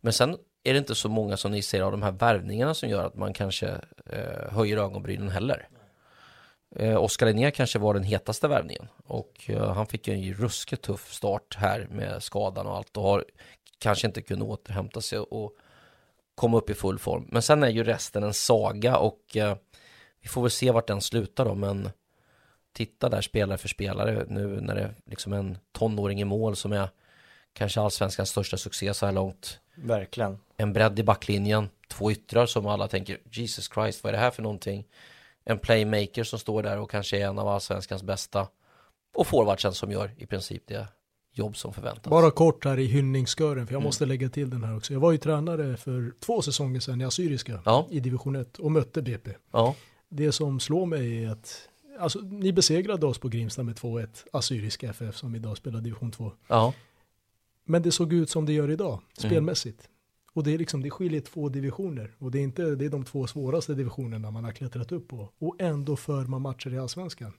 Men sen är det inte så många som ni ser av de här värvningarna som gör att man kanske eh, höjer ögonbrynen heller. Eh, Oskar Linnér kanske var den hetaste värvningen och eh, han fick en ruskigt tuff start här med skadan och allt och har kanske inte kunnat återhämta sig och komma upp i full form. Men sen är ju resten en saga och eh, vi får väl se vart den slutar då men titta där spelare för spelare nu när det är liksom en tonåring i mål som är kanske allsvenskans största succé så här långt. Verkligen. En bredd i backlinjen, två yttrar som alla tänker Jesus Christ, vad är det här för någonting? En playmaker som står där och kanske är en av allsvenskans bästa. Och forwardsen som gör i princip det jobb som förväntas. Bara kort här i hyllningskören, för jag mm. måste lägga till den här också. Jag var ju tränare för två säsonger sedan i Assyriska ja. i division 1 och mötte BP. Ja. Det som slår mig är att Alltså, ni besegrade oss på Grimsta med 2-1, Assyriska FF som idag spelar division 2. Ja. Men det såg ut som det gör idag, mm. spelmässigt. Mm. Och det är liksom, det skiljer två divisioner. Och det är inte, det är de två svåraste divisionerna man har klättrat upp på. Och ändå för man matcher i allsvenskan.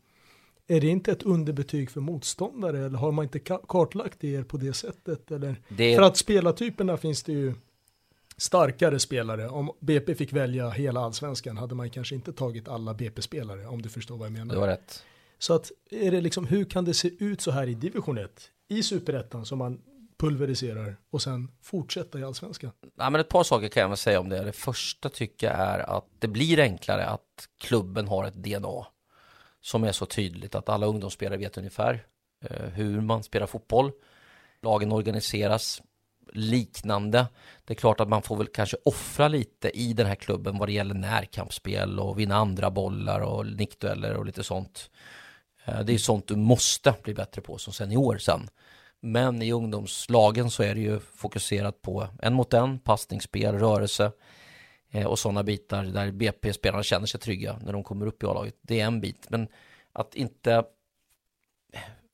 Är det inte ett underbetyg för motståndare eller har man inte kartlagt er på det sättet? Eller? Det... För att spelartyperna finns det ju starkare spelare. Om BP fick välja hela allsvenskan hade man kanske inte tagit alla BP-spelare om du förstår vad jag menar. Det var rätt. Så att är det liksom, hur kan det se ut så här i division 1? I superettan som man pulveriserar och sen fortsätta i allsvenskan? Ja, men ett par saker kan jag väl säga om det. Det första tycker jag är att det blir enklare att klubben har ett DNA som är så tydligt att alla ungdomsspelare vet ungefär eh, hur man spelar fotboll. Lagen organiseras liknande. Det är klart att man får väl kanske offra lite i den här klubben vad det gäller närkampsspel och vinna andra bollar och nickdueller och lite sånt. Eh, det är sånt du måste bli bättre på som senior sen. Men i ungdomslagen så är det ju fokuserat på en mot en, passningsspel, rörelse eh, och sådana bitar där BP-spelarna känner sig trygga när de kommer upp i A-laget. Det är en bit, men att inte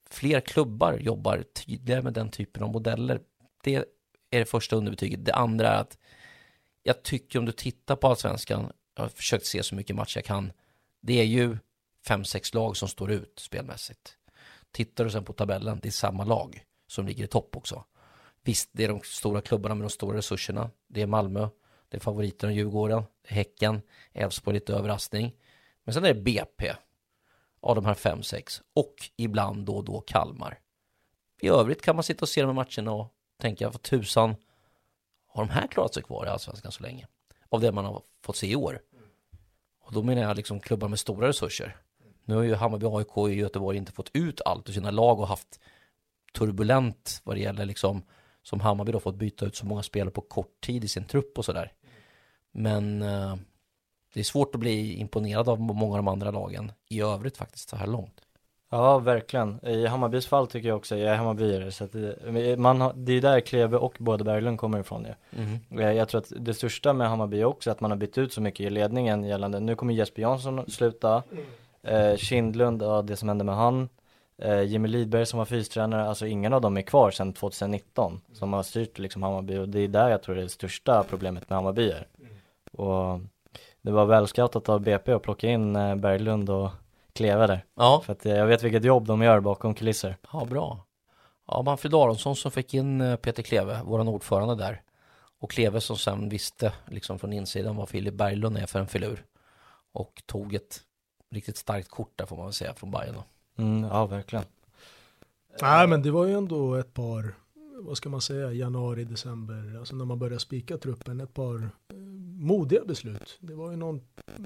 fler klubbar jobbar tydligare med den typen av modeller, det är det första underbetyget. Det andra är att jag tycker om du tittar på allsvenskan, jag har försökt se så mycket match jag kan, det är ju fem, sex lag som står ut spelmässigt. Tittar du sen på tabellen, det är samma lag som ligger i topp också. Visst, det är de stora klubbarna med de stora resurserna. Det är Malmö, det är favoriterna Djurgården, Häcken, Elfsborg lite överraskning. Men sen är det BP av de här fem, sex och ibland då och då Kalmar. I övrigt kan man sitta och se de här matcherna och tänker jag, vad tusan har de här klarat sig kvar i Allsvenskan så länge? Av det man har fått se i år. Och då menar jag liksom klubbar med stora resurser. Nu har ju Hammarby, AIK och Göteborg inte fått ut allt ur sina lag och haft turbulent vad det gäller liksom som Hammarby då fått byta ut så många spelare på kort tid i sin trupp och sådär. Men eh, det är svårt att bli imponerad av många av de andra lagen i övrigt faktiskt så här långt. Ja, verkligen. I Hammarbys fall tycker jag också, jag är Hammarbyare, så att det, man har, det är där Kleve och båda Berglund kommer ifrån ju. Mm. Jag tror att det största med Hammarby är också att man har bytt ut så mycket i ledningen gällande, nu kommer Jesper Jansson sluta, Eh, Kindlund, ja det som hände med han. Eh, Jimmy Lidberg som var fystränare, alltså ingen av dem är kvar sedan 2019 som har styrt liksom Hammarby och det är där jag tror det är det största problemet med Hammarby är. Och det var välscoutat av BP att plocka in eh, Berglund och Kleve där. Ja, För att eh, jag vet vilket jobb de gör bakom kulisser. ja bra. Ja, Manfred Aronsson som fick in eh, Peter Kleve, våran ordförande där. Och Kleve som sen visste liksom från insidan vad Filip Berglund är för en filur. Och tog ett riktigt starkt kort där får man väl säga från Bayern då. Mm, ja verkligen. Nej, men det var ju ändå ett par, vad ska man säga, januari, december, alltså när man började spika truppen, ett par modiga beslut. Det var ju någon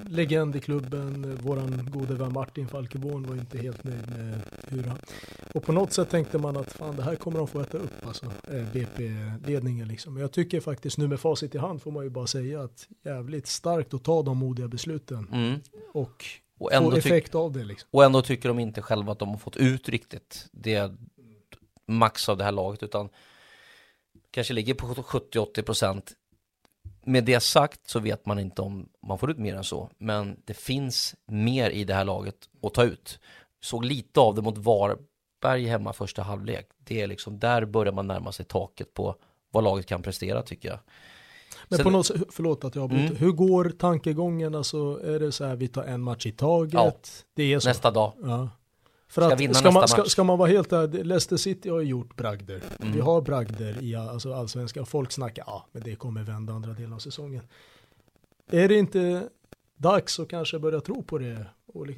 legend i klubben, våran gode vän Martin Falkeborn var inte helt nöjd med hur han, och på något sätt tänkte man att fan det här kommer de få äta upp, alltså eh, BP-ledningen liksom. Men jag tycker faktiskt nu med facit i hand får man ju bara säga att jävligt starkt att ta de modiga besluten Mm. och Och få ändå, tyck- effekt av det liksom. och ändå tycker de inte själva att de har fått ut riktigt det max av det här laget utan kanske ligger på 70-80 procent. Med det sagt så vet man inte om man får ut mer än så, men det finns mer i det här laget att ta ut. Såg lite av det mot Varberg hemma första halvlek. Det är liksom, där börjar man närma sig taket på vad laget kan prestera tycker jag. Men Sen- på något förlåt att jag avbryter. Mm. Hur går tankegången? Alltså är det så här vi tar en match i taget? Ja. Det är så. Nästa dag. Ja. För Ska att, vinna ska, man, nästa ska, match. ska man vara helt ärlig, Leicester City har ju gjort bragder. Mm. Vi har bragder i alltså, allsvenskan. Folk snackar, ja men det kommer vända andra delen av säsongen. Är det inte dags att kanske börja tro på det?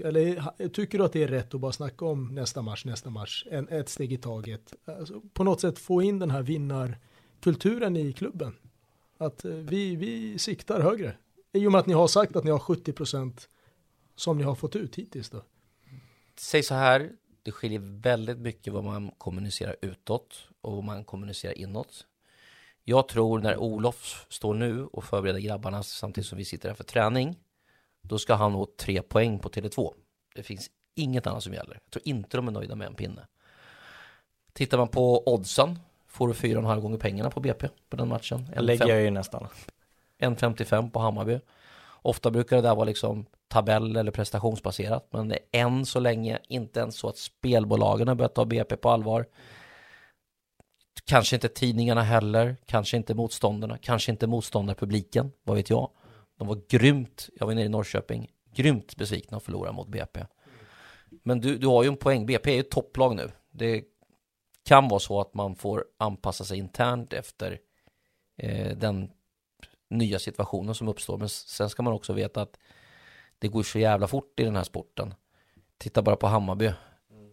Eller tycker du att det är rätt att bara snacka om nästa match, nästa match, en, ett steg i taget? Alltså, på något sätt få in den här vinnarkulturen i klubben. Att eh, vi, vi siktar högre. I och med att ni har sagt att ni har 70% som ni har fått ut hittills då. Säg så här, det skiljer väldigt mycket vad man kommunicerar utåt och vad man kommunicerar inåt. Jag tror när Olof står nu och förbereder grabbarna samtidigt som vi sitter här för träning, då ska han nå tre poäng på Tele2. Det finns inget annat som gäller. Jag tror inte de är nöjda med en pinne. Tittar man på oddsen får du fyra och en halv gånger pengarna på BP på den matchen. Det lägger jag ju nästan. 1,55 på Hammarby. Ofta brukar det där vara liksom tabell eller prestationsbaserat, men det är än så länge inte ens så att spelbolagen har börjat ta BP på allvar. Kanske inte tidningarna heller, kanske inte motståndarna, kanske inte motståndarpubliken, vad vet jag. De var grymt, jag var nere i Norrköping, grymt besvikna att förlora mot BP. Men du, du har ju en poäng, BP är ju ett topplag nu. Det kan vara så att man får anpassa sig internt efter eh, den nya situationen som uppstår. Men sen ska man också veta att det går så jävla fort i den här sporten. Titta bara på Hammarby.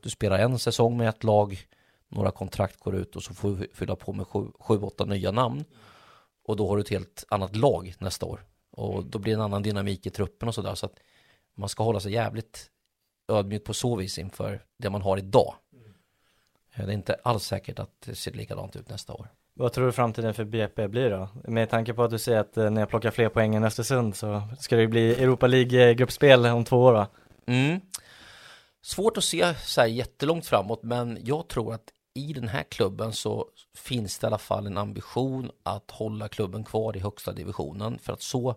Du spelar en säsong med ett lag, några kontrakt går ut och så får du fylla på med sju, sju, åtta nya namn. Och då har du ett helt annat lag nästa år. Och då blir det en annan dynamik i truppen och sådär. Så att man ska hålla sig jävligt ödmjuk på så vis inför det man har idag. Eh, Det är inte alls säkert att det ser likadant ut nästa år. Vad tror du framtiden för BP blir då? Med tanke på att du säger att eh, när jag plockar fler poäng än Östersund så ska det bli Europa League-gruppspel om två år va? Mm. Svårt att se så här jättelångt framåt, men jag tror att i den här klubben så finns det i alla fall en ambition att hålla klubben kvar i högsta divisionen för att så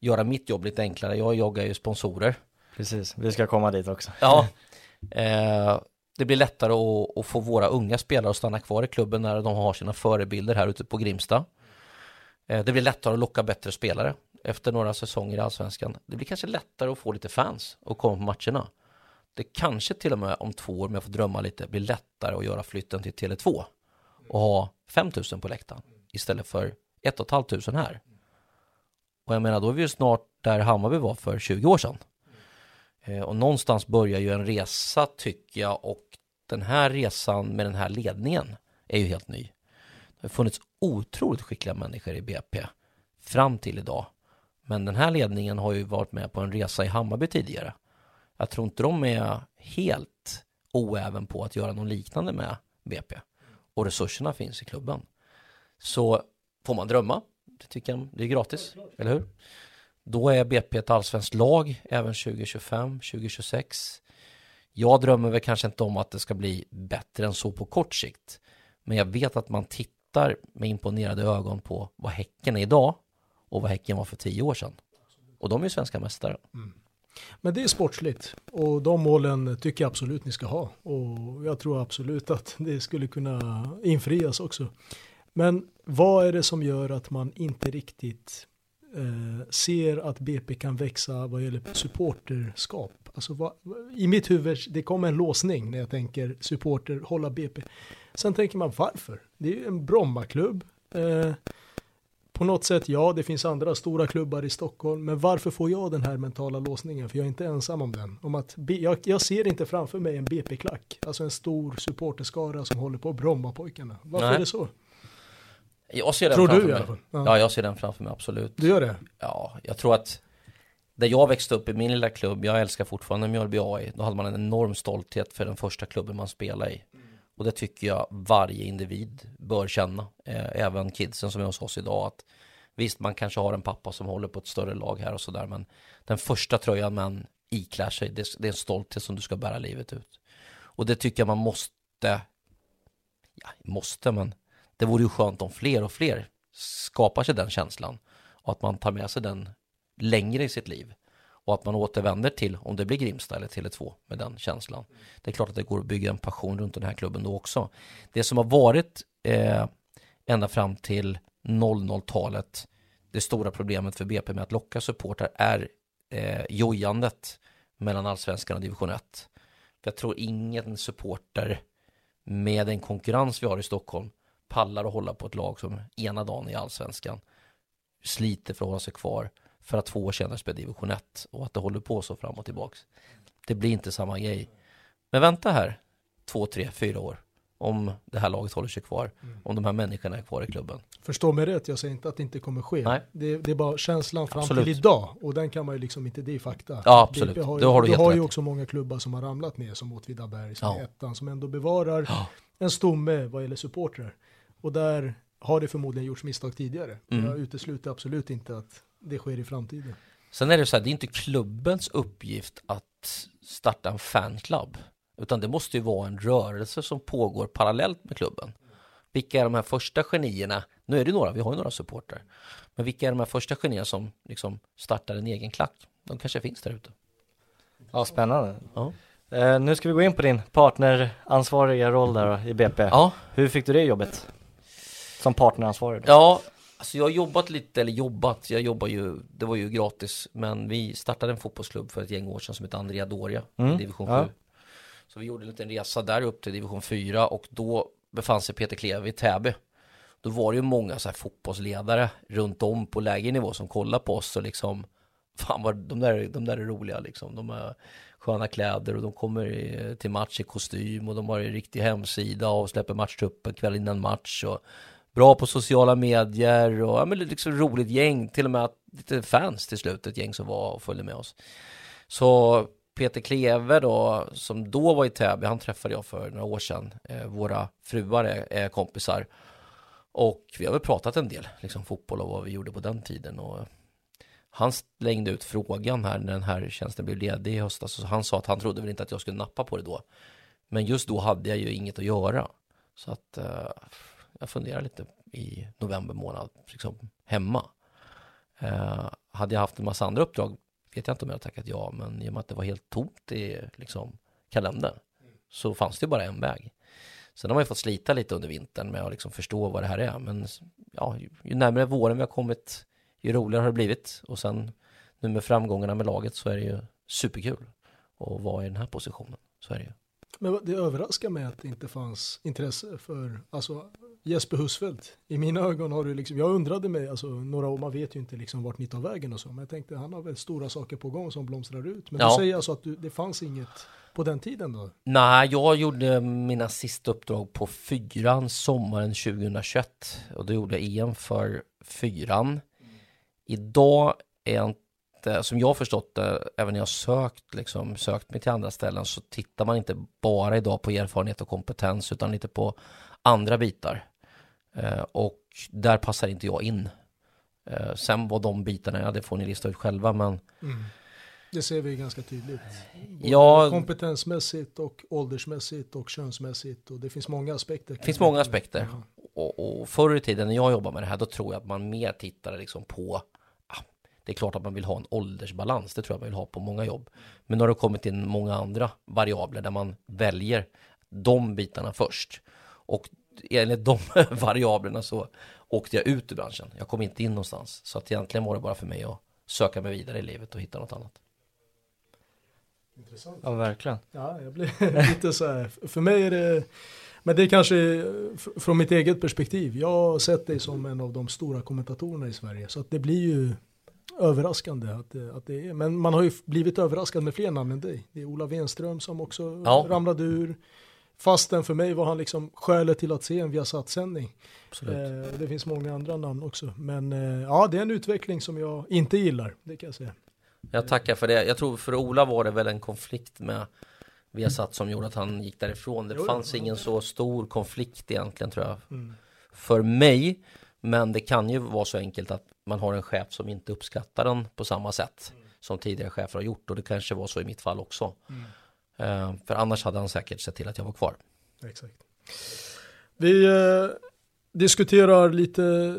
göra mitt jobb lite enklare. Jag joggar ju sponsorer. Precis, vi ska komma dit också. Ja, eh, det blir lättare att, att få våra unga spelare att stanna kvar i klubben när de har sina förebilder här ute på Grimsta. Eh, det blir lättare att locka bättre spelare efter några säsonger i Allsvenskan. Det blir kanske lättare att få lite fans och komma på matcherna. Det kanske till och med om två år, om jag får drömma lite, blir lättare att göra flytten till Tele2 och ha 5000 på läktaren istället för 1 500 här. Och jag menar, då är vi ju snart där Hammarby var för 20 år sedan. Eh, och någonstans börjar ju en resa tycker jag och den här resan med den här ledningen är ju helt ny. Det har funnits otroligt skickliga människor i BP fram till idag. Men den här ledningen har ju varit med på en resa i Hammarby tidigare. Jag tror inte de är helt oäven på att göra något liknande med BP. Och resurserna finns i klubben. Så får man drömma, det tycker jag, det är gratis, eller hur? Då är BP ett allsvenskt lag även 2025, 2026. Jag drömmer väl kanske inte om att det ska bli bättre än så på kort sikt. Men jag vet att man tittar med imponerade ögon på vad Häcken är idag och vad Häcken var för tio år sedan. Och de är ju svenska mästare. Mm. Men det är sportsligt och de målen tycker jag absolut ni ska ha och jag tror absolut att det skulle kunna infrias också. Men vad är det som gör att man inte riktigt eh, ser att BP kan växa vad gäller supporterskap? Alltså vad, I mitt huvud, det kommer en låsning när jag tänker supporter, hålla BP. Sen tänker man varför? Det är ju en Brommaklubb. Eh, på något sätt, ja, det finns andra stora klubbar i Stockholm, men varför får jag den här mentala låsningen? För jag är inte ensam om den. Om att, jag, jag ser inte framför mig en BP-klack, alltså en stor supporterskara som håller på Brommapojkarna. Varför Nej. är det så? Jag ser den Tror framför du mig. Ja. Ja, jag ser den framför mig, absolut. Du gör det? Ja, jag tror att där jag växte upp i min lilla klubb, jag älskar fortfarande Mjölby AI, då hade man en enorm stolthet för den första klubben man spelade i. Och det tycker jag varje individ bör känna, eh, även kidsen som är hos oss idag. Att visst, man kanske har en pappa som håller på ett större lag här och sådär, men den första tröjan man iklär sig, det, det är en stolthet som du ska bära livet ut. Och det tycker jag man måste, ja, måste, men det vore ju skönt om fler och fler skapar sig den känslan och att man tar med sig den längre i sitt liv och att man återvänder till, om det blir Grimsta eller Tele2 med den känslan. Det är klart att det går att bygga en passion runt den här klubben då också. Det som har varit eh, ända fram till 00-talet, det stora problemet för BP med att locka supportrar är eh, jojandet mellan allsvenskan och division 1. För jag tror ingen supporter med den konkurrens vi har i Stockholm pallar att hålla på ett lag som ena dagen i allsvenskan sliter för att hålla sig kvar för att två år senare spela division 1 och att det håller på så fram och tillbaks. Det blir inte samma grej. Men vänta här, två, tre, fyra år om det här laget håller sig kvar, om de här människorna är kvar i klubben. Förstå mig rätt, jag säger inte att det inte kommer ske. Nej. Det, det är bara känslan fram Absolut. till idag och den kan man ju liksom inte, det är fakta. Ja, absolut. BP har ju, Det har du du har ju också många klubbar som har ramlat ner som Åtvidaberg som Ja. ettan som ändå bevarar Ja. en stomme vad gäller supportrar. Och där har det förmodligen gjorts misstag tidigare. Mm. Jag utesluter absolut inte att det sker i framtiden. Sen är det så här, det är inte klubbens uppgift att starta en fanclub. Utan det måste ju vara en rörelse som pågår parallellt med klubben. Vilka är de här första genierna? Nu är det några, vi har ju några supportrar. Men vilka är de här första genierna som liksom startar en egen klack? De kanske finns där ute. Ja, spännande. Ja. Eh, nu ska vi gå in på din partneransvariga roll där i BP. Ja, Hur fick du det jobbet? Som partneransvarig då? Ja, alltså jag har jobbat lite, eller jobbat, jag jobbar ju, det var ju gratis, men vi startade en fotbollsklubb för ett gäng år sedan som heter Andrea Doria Mm, i division 7. ja. Så vi gjorde en liten resa där upp till division 4 och då befann sig Peter Kleve i Täby. Då var det ju många så här fotbollsledare runt om på lägre nivå som kollade på oss och liksom Fan vad de där, de där är roliga liksom. De har sköna kläder och de kommer i- till match i kostym och de har en riktig hemsida och släpper matchtruppen kväll innan match och bra på sociala medier och ja, men liksom roligt gäng, till och med att, lite fans till slut, ett gäng som var och följde med oss. Så Peter Kleve då, som då var i Täby, han träffade jag för några år sedan. Eh, våra fruar är, är kompisar. Och vi har väl pratat en del, liksom fotboll och vad vi gjorde på den tiden. Och han slängde ut frågan här när den här tjänsten blev ledig i höstas. Så han sa att han trodde väl inte att jag skulle nappa på det då. Men just då hade jag ju inget att göra. Så att eh, jag funderar lite i november månad, liksom hemma. Eh, hade jag haft en massa andra uppdrag vet jag inte om jag hade tackat ja, men i och med att det var helt tomt i liksom, kalendern så fanns det ju bara en väg. Sen har man ju fått slita lite under vintern med att liksom förstå vad det här är, men ja, ju, ju närmare våren vi har kommit, ju roligare har det blivit. Och sen nu med framgångarna med laget så är det ju superkul att vara i den här positionen. Så är det ju. Men det överraskar mig att det inte fanns intresse för, alltså Jesper Husfeldt. I mina ögon har du liksom, jag undrade mig, alltså några år, man vet ju inte liksom vart ni tar vägen och så, men jag tänkte han har väl stora saker på gång som blomstrar ut. Men Ja. du säger alltså att du, det fanns inget på den tiden då? Nej, jag gjorde mina sista uppdrag på fyran sommaren 2021 och då gjorde jag EM för fyran. Idag är jag inte, som jag har förstått det, även när jag sökt, liksom, sökt mig till andra ställen så tittar man inte bara idag på erfarenhet och kompetens utan lite på andra bitar. Eh, och där passar inte jag in. Eh, sen vad de bitarna är, det får ni lista ut själva men Det ser vi ganska tydligt. Både Ja. Kompetensmässigt och åldersmässigt och könsmässigt och det finns många aspekter. Det finns många aspekter. Ja. Och, och förr i tiden när jag jobbade med det här, då tror jag att man mer tittade liksom på ah, Det är klart att man vill ha en åldersbalans, det tror jag man vill ha på många jobb. Men nu har det kommit in många andra variabler där man väljer de bitarna först. Och enligt de variablerna så åkte jag ut ur branschen. Jag kom inte in någonstans. Så att egentligen var det bara för mig att söka mig vidare i livet och hitta något annat. Intressant. Ja, verkligen. Ja, jag blir lite så här. För mig är det, men det är kanske från mitt eget perspektiv. Jag har sett dig som en av de stora kommentatorerna i Sverige. Så att det blir ju överraskande att det, att det är. Men man har ju blivit överraskad med fler namn än dig. Det är Ola Wenström som också Ja. ramlade ur. Fastän för mig var han liksom skälet till att se en Viasat-sändning. Eh, det finns många andra namn också. Men eh, ja, det är en utveckling som jag inte gillar. Det kan jag säga. Jag tackar för det. Jag tror för Ola var det väl en konflikt med Viasat som gjorde att han gick därifrån. Det Jo, fanns ja. ingen så stor konflikt egentligen tror jag. Mm. För mig. Men det kan ju vara så enkelt att man har en chef som inte uppskattar den på samma sätt som tidigare chefer har gjort. Och det kanske var så i mitt fall också. Eh, Eh, för annars hade han säkert sett till att jag var kvar. Exakt. Vi eh, diskuterar lite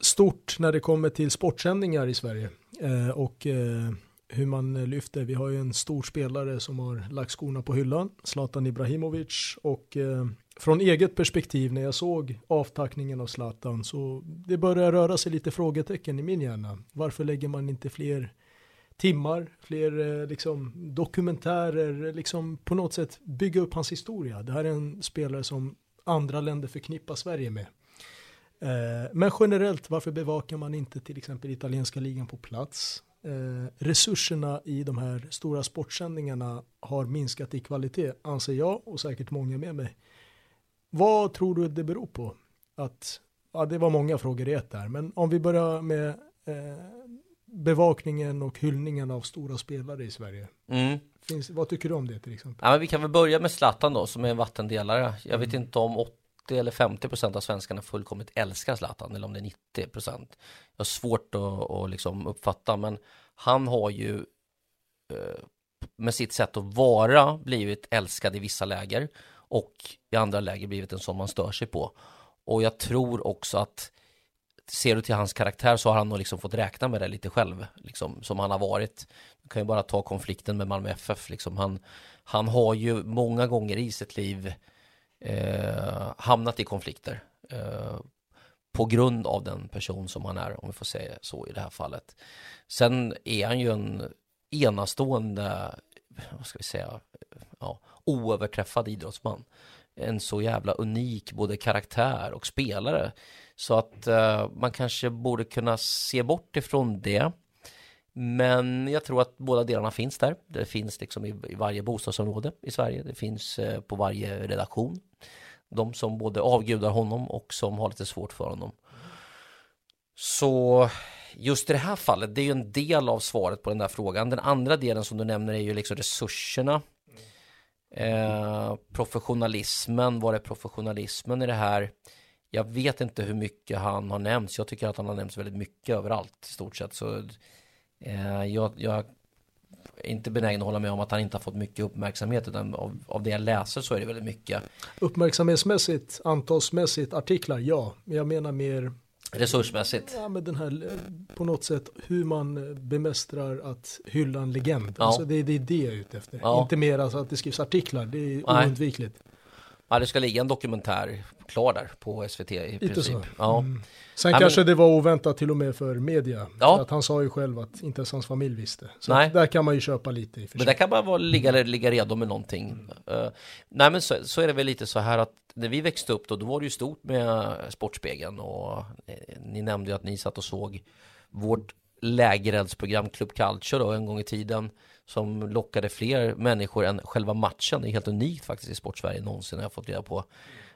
stort när det kommer till sportsändningar i Sverige eh, och eh, hur man lyfter. Vi har ju en stor spelare som har lagt skorna på hyllan, Zlatan Ibrahimovic och eh, från eget perspektiv när jag såg avtackningen av Zlatan så det börjar röra sig lite frågetecken i min hjärna. Varför lägger man inte fler timmar, fler eh, liksom, dokumentärer, liksom på något sätt bygga upp hans historia. Det här är en spelare som andra länder förknippar Sverige med. Eh, men generellt, varför bevakar man inte till exempel italienska ligan på plats? Eh, resurserna i de här stora sportsändningarna har minskat i kvalitet, anser jag och säkert många med mig. Vad tror du det beror på? Att, ja, det var många frågor i ett där, men om vi börjar med eh, bevakningen och hyllningen av stora spelare i Sverige. Mm. Finns, vad tycker du om det till exempel? Ja, men vi kan väl börja med Zlatan då som är en vattendelare. Jag vet inte om 80 eller 50 procent av svenskarna fullkomligt älskar Zlatan eller om det är 90 procent. Jag har svårt att, att liksom uppfatta men han har ju eh, med sitt sätt att vara blivit älskad i vissa läger och i andra läger blivit en sån man stör sig på. Och jag tror också att ser du till hans karaktär så har han nog liksom fått räkna med det lite själv, liksom, som han har varit. Du kan ju bara ta konflikten med Malmö FF, liksom. han, han har ju många gånger i sitt liv eh, hamnat i konflikter eh, på grund av den person som han är, om vi får säga så i det här fallet. Sen är han ju en enastående, vad ska vi säga, ja, oöverträffad idrottsman. En så jävla unik både karaktär och spelare. Så att eh, man kanske borde kunna se bort ifrån det. Men jag tror att båda delarna finns där. Det finns liksom i, i varje bostadsområde i Sverige. Det finns eh, på varje redaktion. De som både avgudar honom och som har lite svårt för honom. Så just i det här fallet, det är ju en del av svaret på den där frågan. Den andra delen som du nämner är ju liksom resurserna. Eh, professionalismen, var är professionalismen i det här? Jag vet inte hur mycket han har nämnts. Jag tycker att han har nämnts väldigt mycket överallt i stort sett. Så eh, jag, jag är inte benägen att hålla med om att han inte har fått mycket uppmärksamhet. Utan av, av det jag läser så är det väldigt mycket. Uppmärksamhetsmässigt, antalsmässigt, artiklar, ja. Men jag menar mer Resursmässigt. ja, med den här, på något sätt, hur man bemästrar att hylla en legend. Ja. Alltså det, det är det jag är ute efter. Ja. Inte mer alltså att det skrivs artiklar, det är Nej. oundvikligt. Ja, det ska ligga en dokumentär klar där på SVT i Lite princip. så. Ja. Mm. Sen men- kanske det var oväntat till och med för media. Ja. För Att han sa ju själv att inte ens hans familj visste. Så Nej. där kan man ju köpa lite i Men där kan man vara, ligga, ligga redo med någonting. Eh, nej men så, så är det väl lite så här att när vi växte upp då, då var det ju stort med Sportspegeln och eh, ni nämnde ju att ni satt och såg vårt lägereldsprogram Club Culture då en gång i tiden som lockade fler människor än själva matchen. Det är helt unikt faktiskt i Sportsverige någonsin har jag fått reda på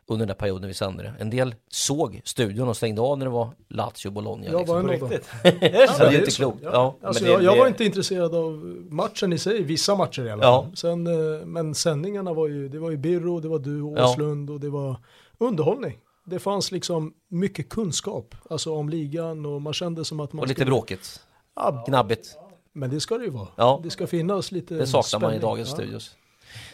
under den här perioden vi sände det. En del såg studion och stängde av när det var Lazio Bologna. Jag liksom. var en av dem. riktigt. Så det är inte klokt. Ja. Ja, Alltså det- jag, jag det- var inte intresserad av matchen i sig, vissa matcher i alla Ja. fall. Sen, eh, men sändningarna var ju, det var ju Birro, det var du, Ja. Åslund och det var underhållning. Det fanns liksom mycket kunskap, alltså om ligan och man kände som att man Och lite skulle- bråkigt. Ja, Gnabbigt. Men det ska det ju vara. Ja. Det ska finnas lite Det saknar man i spänning. dagens ja. studios.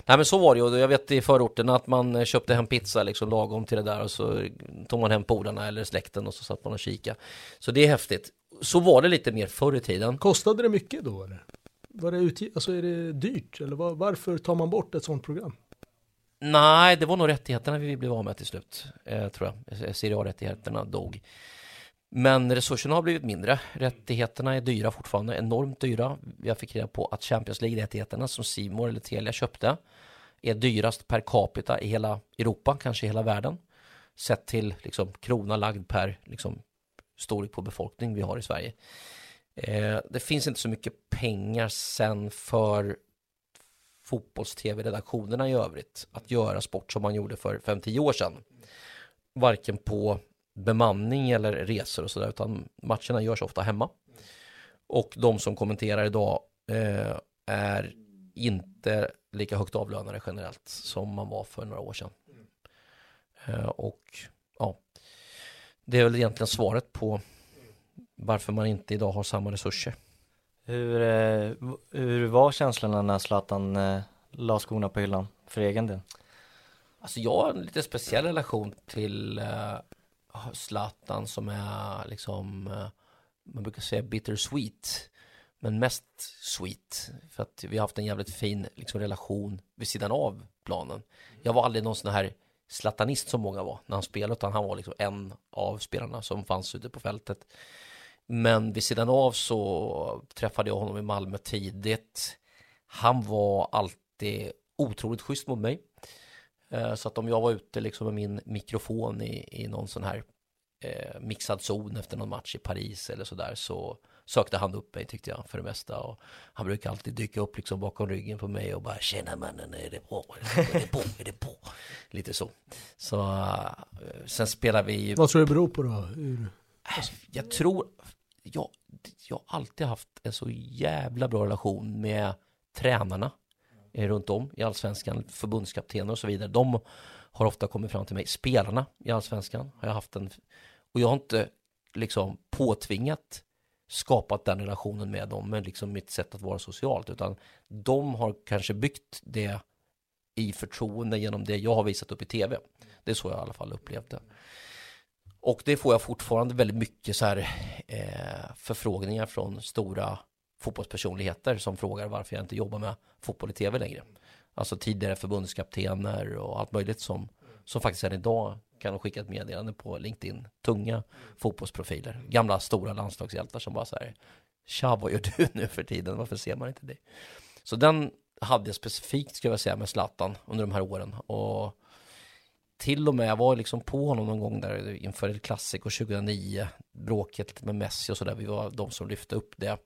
Nej men så var det ju, jag vet i förorten att man eh, köpte hem pizza liksom lagom till det där och så tog man hem polarna eller släkten och så satt man och kika. Så det är häftigt. Så var det lite mer förr i tiden. Kostade det mycket då eller? Var det utg- alltså är det dyrt eller var, varför tar man bort ett sånt program? Nej, det var nog rättigheterna vi blev av med till slut, eh, tror jag. Serie A-rättigheterna dog. Men resurserna har blivit mindre. Rättigheterna är dyra fortfarande, enormt dyra. Jag fick reda på att Champions League-rättigheterna som Simor eller Telia köpte är dyrast per capita i hela Europa, kanske i hela världen. Sett till liksom, krona lagd per liksom, storlek på befolkning vi har i Sverige. Eh, det finns inte så mycket pengar sen för fotbolls-tv-redaktionerna i övrigt att göra sport som man gjorde för 5-10 år sedan. Varken på bemanning eller resor och sådär utan matcherna görs ofta hemma. Och de som kommenterar idag eh, är inte lika högt avlönade generellt som man var för några år sedan. Eh, och ja, det är väl egentligen svaret på varför man inte idag har samma resurser. Hur, eh, hur var känslorna när Zlatan eh, la skorna på hyllan för egen del? Alltså jag har en lite speciell relation till eh, Zlatan som är liksom, eh, man brukar säga bittersweet, men mest sweet. För att vi har haft en jävligt fin liksom, relation vid sidan av planen. Jag var aldrig någon sån här Zlatanist som många var när han spelade, utan han var liksom en av spelarna som fanns ute på fältet. Men vid sidan av så träffade jag honom i Malmö tidigt. Han var alltid otroligt schysst mot mig. Eh, så att om jag var ute liksom med min mikrofon i, i någon sån här eh, mixad zon efter någon match i Paris eller sådär så sökte han upp mig tyckte jag för det mesta. Och han brukar alltid dyka upp liksom bakom ryggen på mig och bara tjena mannen är det bra, är det på, är det på? Lite så. Så uh, sen spelar vi Vad tror du det beror på då? Hur? Alltså, jag tror jag, jag har alltid haft en så jävla bra relation med tränarna Eh, runt om i allsvenskan, förbundskaptener och så vidare. De har ofta kommit fram till mig. Spelarna i allsvenskan har jag haft en och jag har inte liksom påtvingat skapat den relationen med dem men liksom mitt sätt att vara socialt utan de har kanske byggt det i förtroende genom det jag har visat upp i tv. Det är så jag i alla fall upplevt det. Och det får jag fortfarande väldigt mycket så här eh, förfrågningar från stora fotbollspersonligheter som frågar varför jag inte jobbar med fotboll i tv längre. Alltså tidigare förbundskaptener och allt möjligt som, som faktiskt än idag kan ha skickat meddelande på LinkedIn. Tunga fotbollsprofiler, gamla stora landslagshjältar som bara så här Tja, vad gör du nu för tiden? Varför ser man inte dig? Så den hade jag specifikt, ska jag säga, med Zlatan under de här åren. Och till och med, jag var liksom på honom någon gång där inför El Clasico 2009, bråket med Messi och sådär, vi var de som lyfte upp det.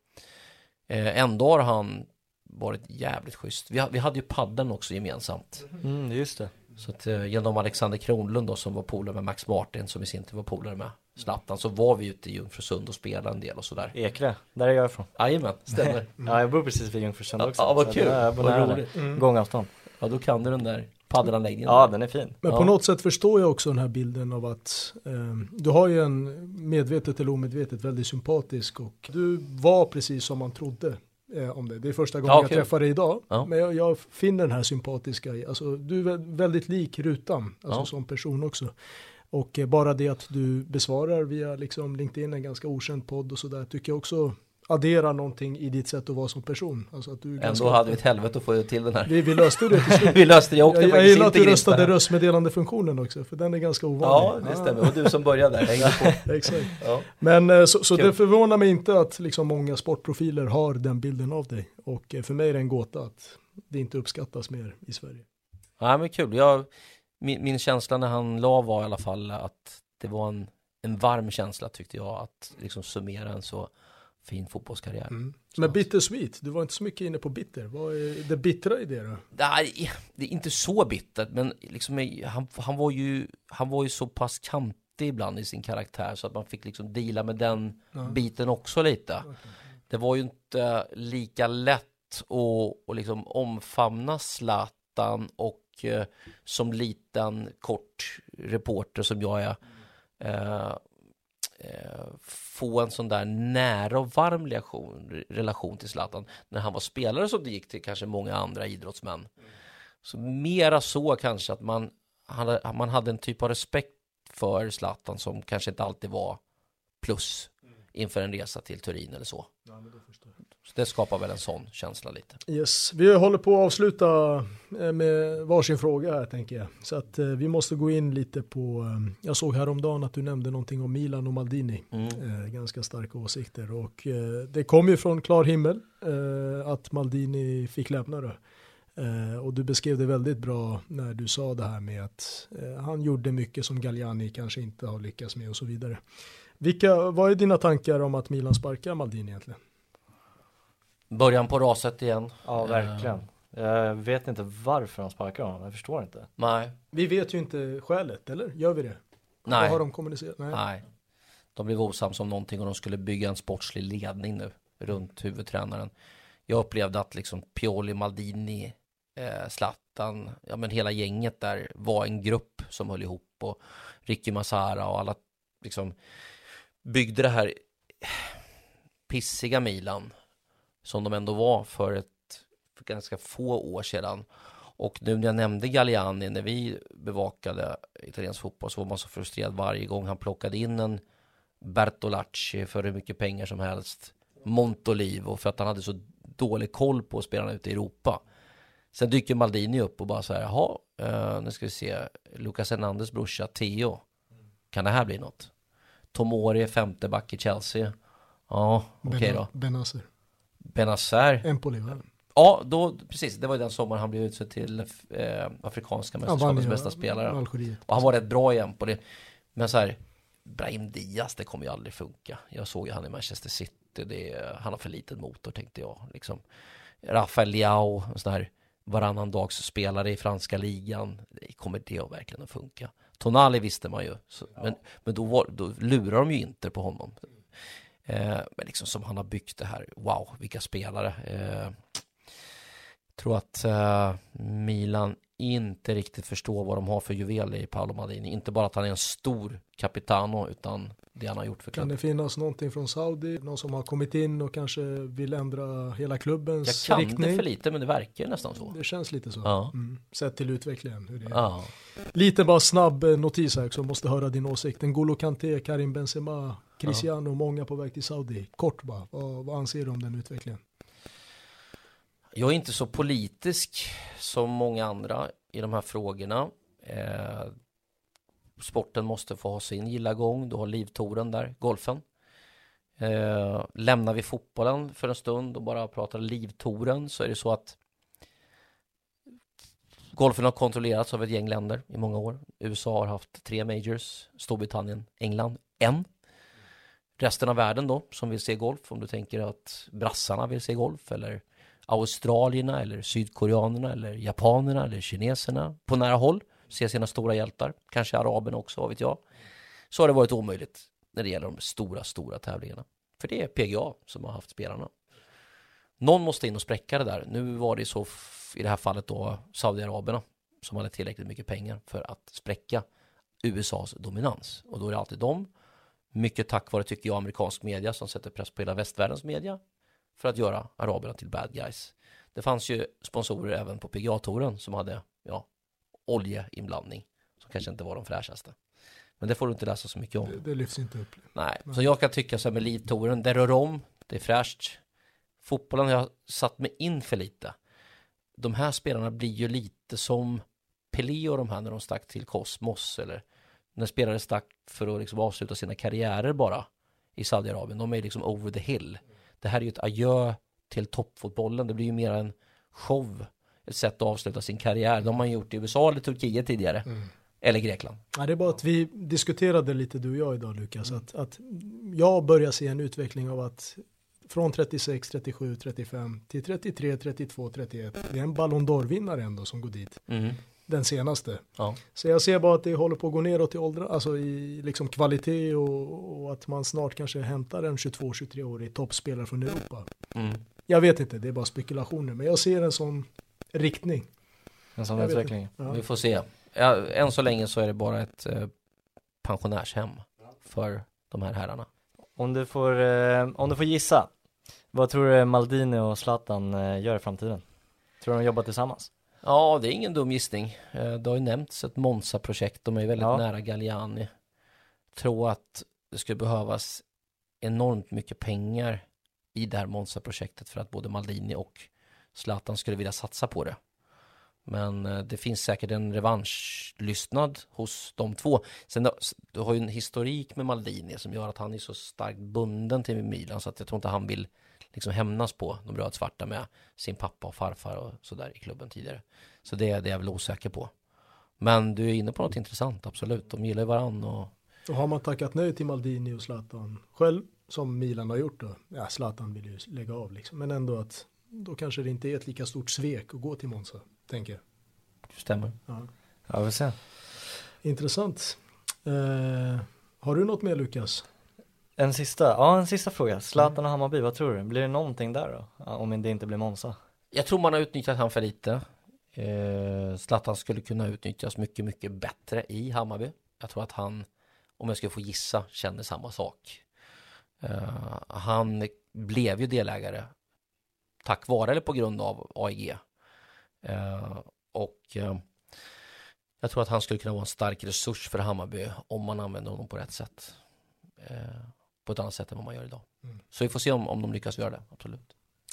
Eh, ändå har han varit jävligt schysst. Vi, vi hade ju padden också gemensamt. Mm, just det. Så att eh, genom Alexander Kronlund då som var polare med Max Martin som i sin tur var polare med Zlatan så var vi ute i Jungfrusund och spelade en del och sådär. Ekre, där är jag ifrån. Jajamän, stämmer. ja, jag bor precis vid Jungfrusund också. Ja, vad kul. Vad roligt. där. Gångavstånd. Ja, då kan du den där paddelanläggningen. Ja, den är fin. Men Ja. på något sätt förstår jag också den här bilden av att eh, du har ju en medvetet eller omedvetet väldigt sympatisk och du var precis som man trodde eh, om det. Det är första gången Ja, jag kul. träffar dig idag. Ja. Men jag, jag finner den här sympatiska, alltså du är vä- väldigt lik Rutan, alltså Ja. som person också. Och eh, bara det att du besvarar via liksom LinkedIn, en ganska okänd podd och sådär, tycker jag också adderar någonting i ditt sätt att vara som person. Alltså att du Ändå ganska, hade vi ett helvete att få till den här. vi, vi löste det till slut. vi löste det, jag åkte Jag, jag gillar att du röstade röstmeddelandefunktionen också, för den är ganska Ja, ovanlig. det stämmer. Och du som började där. Exakt. Ja. Men eh, så, så det förvånar mig inte att liksom många sportprofiler har den bilden av dig. Och eh, för mig är det en gåta att det inte uppskattas mer i Sverige. Ja, men kul. Jag, min, min känsla när han la var i alla fall att det var en, en varm känsla tyckte jag att liksom summera en så fin fotbollskarriär. Men bittersweet, du var inte så mycket inne på bitter. Vad är det bittra i det då? Nej, det är inte så bittert, men liksom, han, han, var ju, han var ju så pass kantig ibland i sin karaktär så att man fick liksom deala med den biten också lite. Det var ju inte lika lätt att, att liksom omfamna Zlatan och eh, som liten kort reporter som jag är eh, få en sån där nära och varm relation, relation till Zlatan när han var spelare som det gick till kanske många andra idrottsmän. Så mera så kanske att man hade, man hade en typ av respekt för Zlatan som kanske inte alltid var plus inför en resa till Turin eller så. Så det skapar väl en sån känsla lite. Yes, vi håller på att avsluta eh, med varsin fråga här tänker jag. Så att eh, vi måste gå in lite på, eh, jag såg häromdagen att du nämnde någonting om Milan och Maldini. Mm. Ganska starka åsikter och det kom ju från klar himmel att Maldini fick lämna det. Och du beskrev det väldigt bra när du sa det här med att han gjorde mycket som Galliani kanske inte har lyckats med och så vidare. Vilka, vad är dina tankar om att Milan sparkar Maldini egentligen? Början på raset igen. Ja, verkligen. Jag vet inte varför de sparkar honom, jag förstår inte. Nej, Vi vet ju inte skälet, eller? Gör vi det? Vad nej, har de kommunicerat? Nej. nej. De blev osams om någonting och de skulle bygga en sportslig ledning nu runt huvudtränaren. Jag upplevde att liksom Pioli, Maldini, eh, Zlatan, ja men hela gänget där var en grupp som höll ihop och Ricky Massara och alla liksom byggde det här pissiga Milan som de ändå var för ett för ganska få år sedan. Och nu när jag nämnde Galliani när vi bevakade italiensk fotboll så var man så frustrerad varje gång han plockade in en Bertolacci för hur mycket pengar som helst. Montolivo för att han hade så dålig koll på spelarna ute i Europa. Sen dyker Maldini upp och bara så här, jaha, eh, nu ska vi se, Lucas Hernandez brorsa Theo, kan det här bli något? Tomori, femte back i Chelsea. Ja, okej då. Benazer. Benazer. Empoli va? Ja, då, precis, det var ju den sommaren han blev utsedd till eh, Afrikanska mästerskapets ju bästa spelare. Algeriet. Och han var rätt bra på det. Men så här, Brahim Diaz, det kommer ju aldrig funka. Jag såg ju han i Manchester City, det, han har för liten motor tänkte jag. Liksom. Rafael Leao, en sån här varannan dags spelare i franska ligan. Det kommer det verkligen att funka? Tonali visste man ju, så, men, men då, var, då lurar de ju inte på honom. Eh, men liksom som han har byggt det här, wow, vilka spelare. Eh, Tror att eh, Milan inte riktigt förstår vad de har för juveler i Paolo Maldini. Inte bara att han är en stor capitano, utan det han har gjort för Kan klubben. det finnas någonting från Saudi? Någon som har kommit in och kanske vill ändra hela Jag klubbens kan riktning? det för lite, men det verkar nästan så. Det känns lite så. Ja. Mm. Sett till utvecklingen. Hur det är. Ja. Lite bara snabb eh, notis här också, måste höra din åsikt. N'Golo Kanté, Karim Benzema, Cristiano, många på väg till Saudi. Kort bara, vad, vad anser du om den utvecklingen? Jag är inte så politisk som många andra i de här frågorna. Eh, sporten måste få ha sin gilla gång. Du har livtoren där, golfen. Eh, lämnar vi fotbollen för en stund och bara pratar livtoren så är det så att golfen har kontrollerats av ett gäng länder i många år. USA har haft tre majors, Storbritannien, England, en. Resten av världen då, som vill se golf, om du tänker att brassarna vill se golf eller australierna eller sydkoreanerna eller japanerna eller kineserna på nära håll se sina stora hjältar, kanske araberna också, vad vet jag. Så har det varit omöjligt när det gäller de stora, stora tävlingarna. För det är PGA som har haft spelarna. Någon måste in och spräcka det där. Nu var det så i det här fallet då Saudiarabierna som hade tillräckligt mycket pengar för att spräcka USAs dominans. Och då är det alltid dem. Mycket tack vare, tycker jag, amerikansk media som sätter press på hela västvärldens media för att göra araberna till bad guys. Det fanns ju sponsorer även på PGA-touren som hade, ja, oljeinblandning som kanske inte var de fräschaste. Men det får du inte läsa så mycket om. Det, det lyfts inte upp. Nej, så jag kan tycka så här med livtouren, det rör om, det är fräscht. Fotbollen har jag satt mig in för lite. De här spelarna blir ju lite som Pelé och de här när de stack till Kosmos eller när spelare stack för att liksom avsluta sina karriärer bara i Saudiarabien. De är liksom over the hill. Det här är ju ett adjö till toppfotbollen. Det blir ju mer en show, ett sätt att avsluta sin karriär. De har man gjort i USA eller Turkiet tidigare. Eller Grekland. Ja, det är bara att vi diskuterade lite du och jag idag Lukas, att, att jag börjar se en utveckling av att från 36, 37, 35 till 33, 32, 31. Det är en Ballon d'Or-vinnare ändå som går dit. Mm. Den senaste. Ja. Så jag ser bara att det håller på att gå neråt i åldrar, alltså i liksom kvalitet och, och att man snart kanske hämtar en 22-23-årig toppspelare från Europa. Mm. Jag vet inte, det är bara spekulationer, men jag ser en sån riktning. En sån Jag utveckling. Ja. Vi får se. Ja, än så länge så är det bara ett eh, pensionärshem för de här herrarna. Om du får, eh, om du får gissa, vad tror du Maldini och Zlatan eh, gör i framtiden? Tror du de jobbar tillsammans? Ja, det är ingen dum gissning. Eh, Det har ju nämnts ett Monza-projekt, de är ju väldigt Ja. nära Galliani. Tror att det skulle behövas enormt mycket pengar i det här Monza-projektet för att både Maldini och Zlatan skulle vilja satsa på det. Men eh, det finns säkert en revanschlystnad hos de två. Sen då, s- du har ju en historik med Maldini som gör att han är så starkt bunden till Milan så att jag tror inte han vill liksom hämnas på de rödsvarta med sin pappa och farfar och sådär i klubben tidigare. Så det, det är jag väl osäker på. Men du är inne på något intressant, absolut. De gillar ju varann och Och har man tackat nej till Maldini och Zlatan själv, som Milan har gjort då, ja Zlatan vill ju lägga av liksom, men ändå att då kanske det inte är ett lika stort svek att gå till Monza, tänker jag. det stämmer. Ja. Ja, vi får se. Intressant. Eh, har du något mer Lukas? En sista, ja en sista fråga. Zlatan och Hammarby, vad tror du? Blir det någonting där då? Om det inte blir Monza? Jag tror man har utnyttjat han för lite. Eh, Zlatan skulle kunna utnyttjas mycket, mycket bättre i Hammarby. Jag tror att han, om jag skulle få gissa, känner samma sak. Eh, han blev ju delägare tack vare eller på grund av AIG. Eh, och eh, jag tror att han skulle kunna vara en stark resurs för Hammarby om man använder honom på rätt sätt. På ett annat sätt än vad man gör idag. Mm. Så vi får se om, om de lyckas göra det, absolut.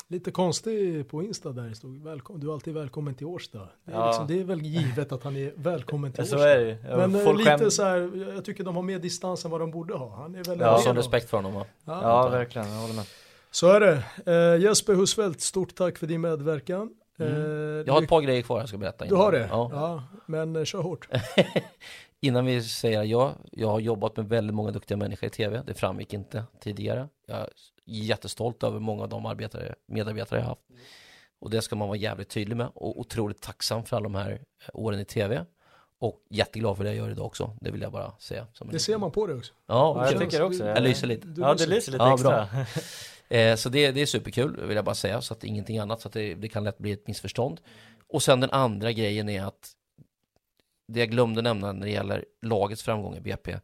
Lite konstig på Insta där det stod välkommen, du är alltid välkommen till Årsta. Det är, Ja. liksom, det är väl givet att han är välkommen till Så Årsta. är det ju. Ja, Men eh, folk lite skäm- så här, jag tycker de har mer distans än vad de borde ha. Han är väl Ja, sån respekt för honom va? Ja. Ja, verkligen, jag håller med. Så är det. Eh, Jesper Husfeldt, stort tack för din medverkan. Eh, Jag har ett par grejer kvar jag ska berätta. Du innan. har det? Ja. Ja. men kör hårt. Innan vi säger ja, jag har jobbat med väldigt många duktiga människor i tv. Det framgick inte tidigare. Jag är jättestolt över många av de arbetare, medarbetare jag har haft. Och det ska man vara jävligt tydlig med och otroligt tacksam för alla de här eh, åren i tv. Och jätteglad för det jag gör idag också. Det vill jag bara säga. Det ser man på det också. Ja, Ja, jag tycker också. Jag lyser lite. Du Ja, det lyser lite Ja, extra. Eh, så det, det är superkul, vill jag bara säga, så att det är ingenting annat, så att det, det kan lätt bli ett missförstånd. Och sen den andra grejen är att det jag glömde nämna när det gäller lagets framgång i BP.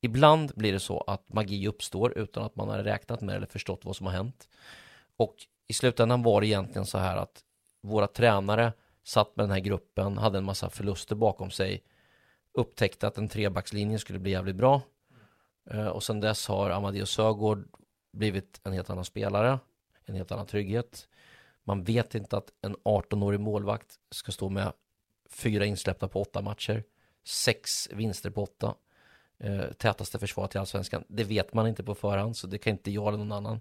Ibland blir det så att magi uppstår utan att man har räknat med eller förstått vad som har hänt. Och i slutändan var det egentligen så här att våra tränare satt med den här gruppen, hade en massa förluster bakom sig, upptäckte att en trebackslinje skulle bli jävligt bra. Eh, och sen dess har Amadeus Sögaard blivit en helt annan spelare, en helt annan trygghet. Man vet inte att en 18-årig målvakt ska stå med fyra insläppta på åtta matcher, sex vinster på åtta, eh, tätaste försvaret i allsvenskan. Det vet man inte på förhand, så det kan inte jag eller någon annan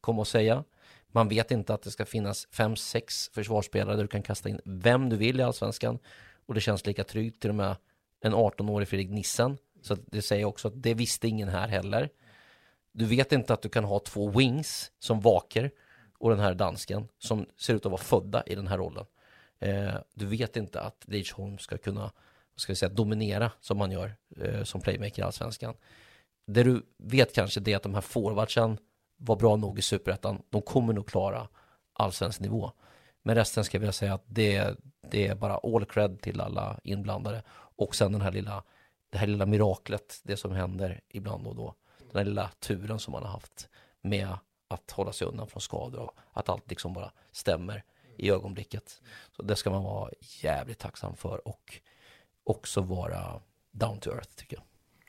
komma och säga. Man vet inte att det ska finnas fem, sex försvarsspelare där du kan kasta in vem du vill i allsvenskan och det känns lika tryggt till och med en 18-årig Fredrik Nissen. Så det säger också att det visste ingen här heller. Du vet inte att du kan ha två wings som vaker och den här dansken som ser ut att vara födda i den här rollen. Eh, du vet inte att Leach Holm ska kunna vad ska vi säga, dominera som man gör eh, som playmaker i Allsvenskan. Det du vet kanske det är att de här forwardsen var bra nog i Superettan. De kommer nog klara allsvensk nivå. Men resten ska jag vilja säga att det, det är bara all cred till alla inblandade. Och sen den här lilla, det här lilla miraklet, det som händer ibland och då. Den här lilla turen som man har haft med att hålla sig undan från skador och att allt liksom bara stämmer i ögonblicket. Så det ska man vara jävligt tacksam för och också vara down to earth tycker jag.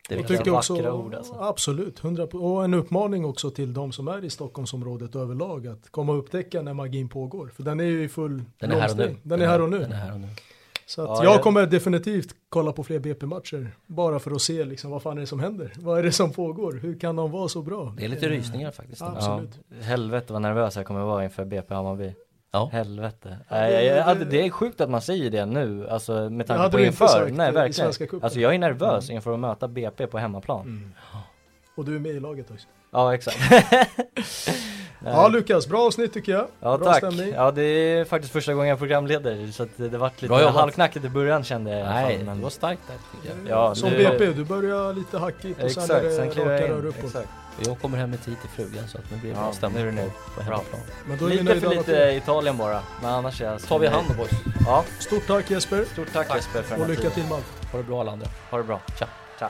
Det är tycker också, vackra ord, alltså. Absolut, 100 och en uppmaning också till de som är i Stockholmsområdet överlag att komma och upptäcka när magin pågår. För den är ju i full Den är här och nu. Den är här och nu. Den är här och nu. Så att Ja, jag kommer definitivt kolla på fler BP-matcher. Bara för att se liksom, vad fan är det som händer? Vad är det som pågår? Hur kan de vara så bra? Det är lite rysningar faktiskt. Ja, Ja, absolut. helvete vad nervös jag kommer vara inför BP Hammarby. Ja. Helvete. Nej, det- jag, jag, det- det är sjukt att man säger det nu, alltså med tanke på inför. Nej verkligen. Alltså jag är nervös inför att möta BP på hemmaplan. Mm. Och du är med i laget också. Ja exakt. Ja Lukas, bra avsnitt tycker jag. Ja bra tack. stämning. Ja det är faktiskt första gången jag programleder så att det, vart lite halvknackigt i början kände jag Nej, fall, men- det var starkt där tycker jag. Ja, Som du- BP, du börjar lite hackigt och sen är Exakt, det sen raka jag rör uppåt. Exakt. Jag kommer hem i tid till frugan så att nu blir det Ja, bra stämning nu är det nu. på, på hemmaplan. Men då är Lite för lite. Italien bara, men annars är jag tar vi hand om boys. Ja, Stort tack Jesper stort tack, Jesper för och lycka tiden. till med allt. Ha det bra alla andra. Ha det bra. Tja. Tja.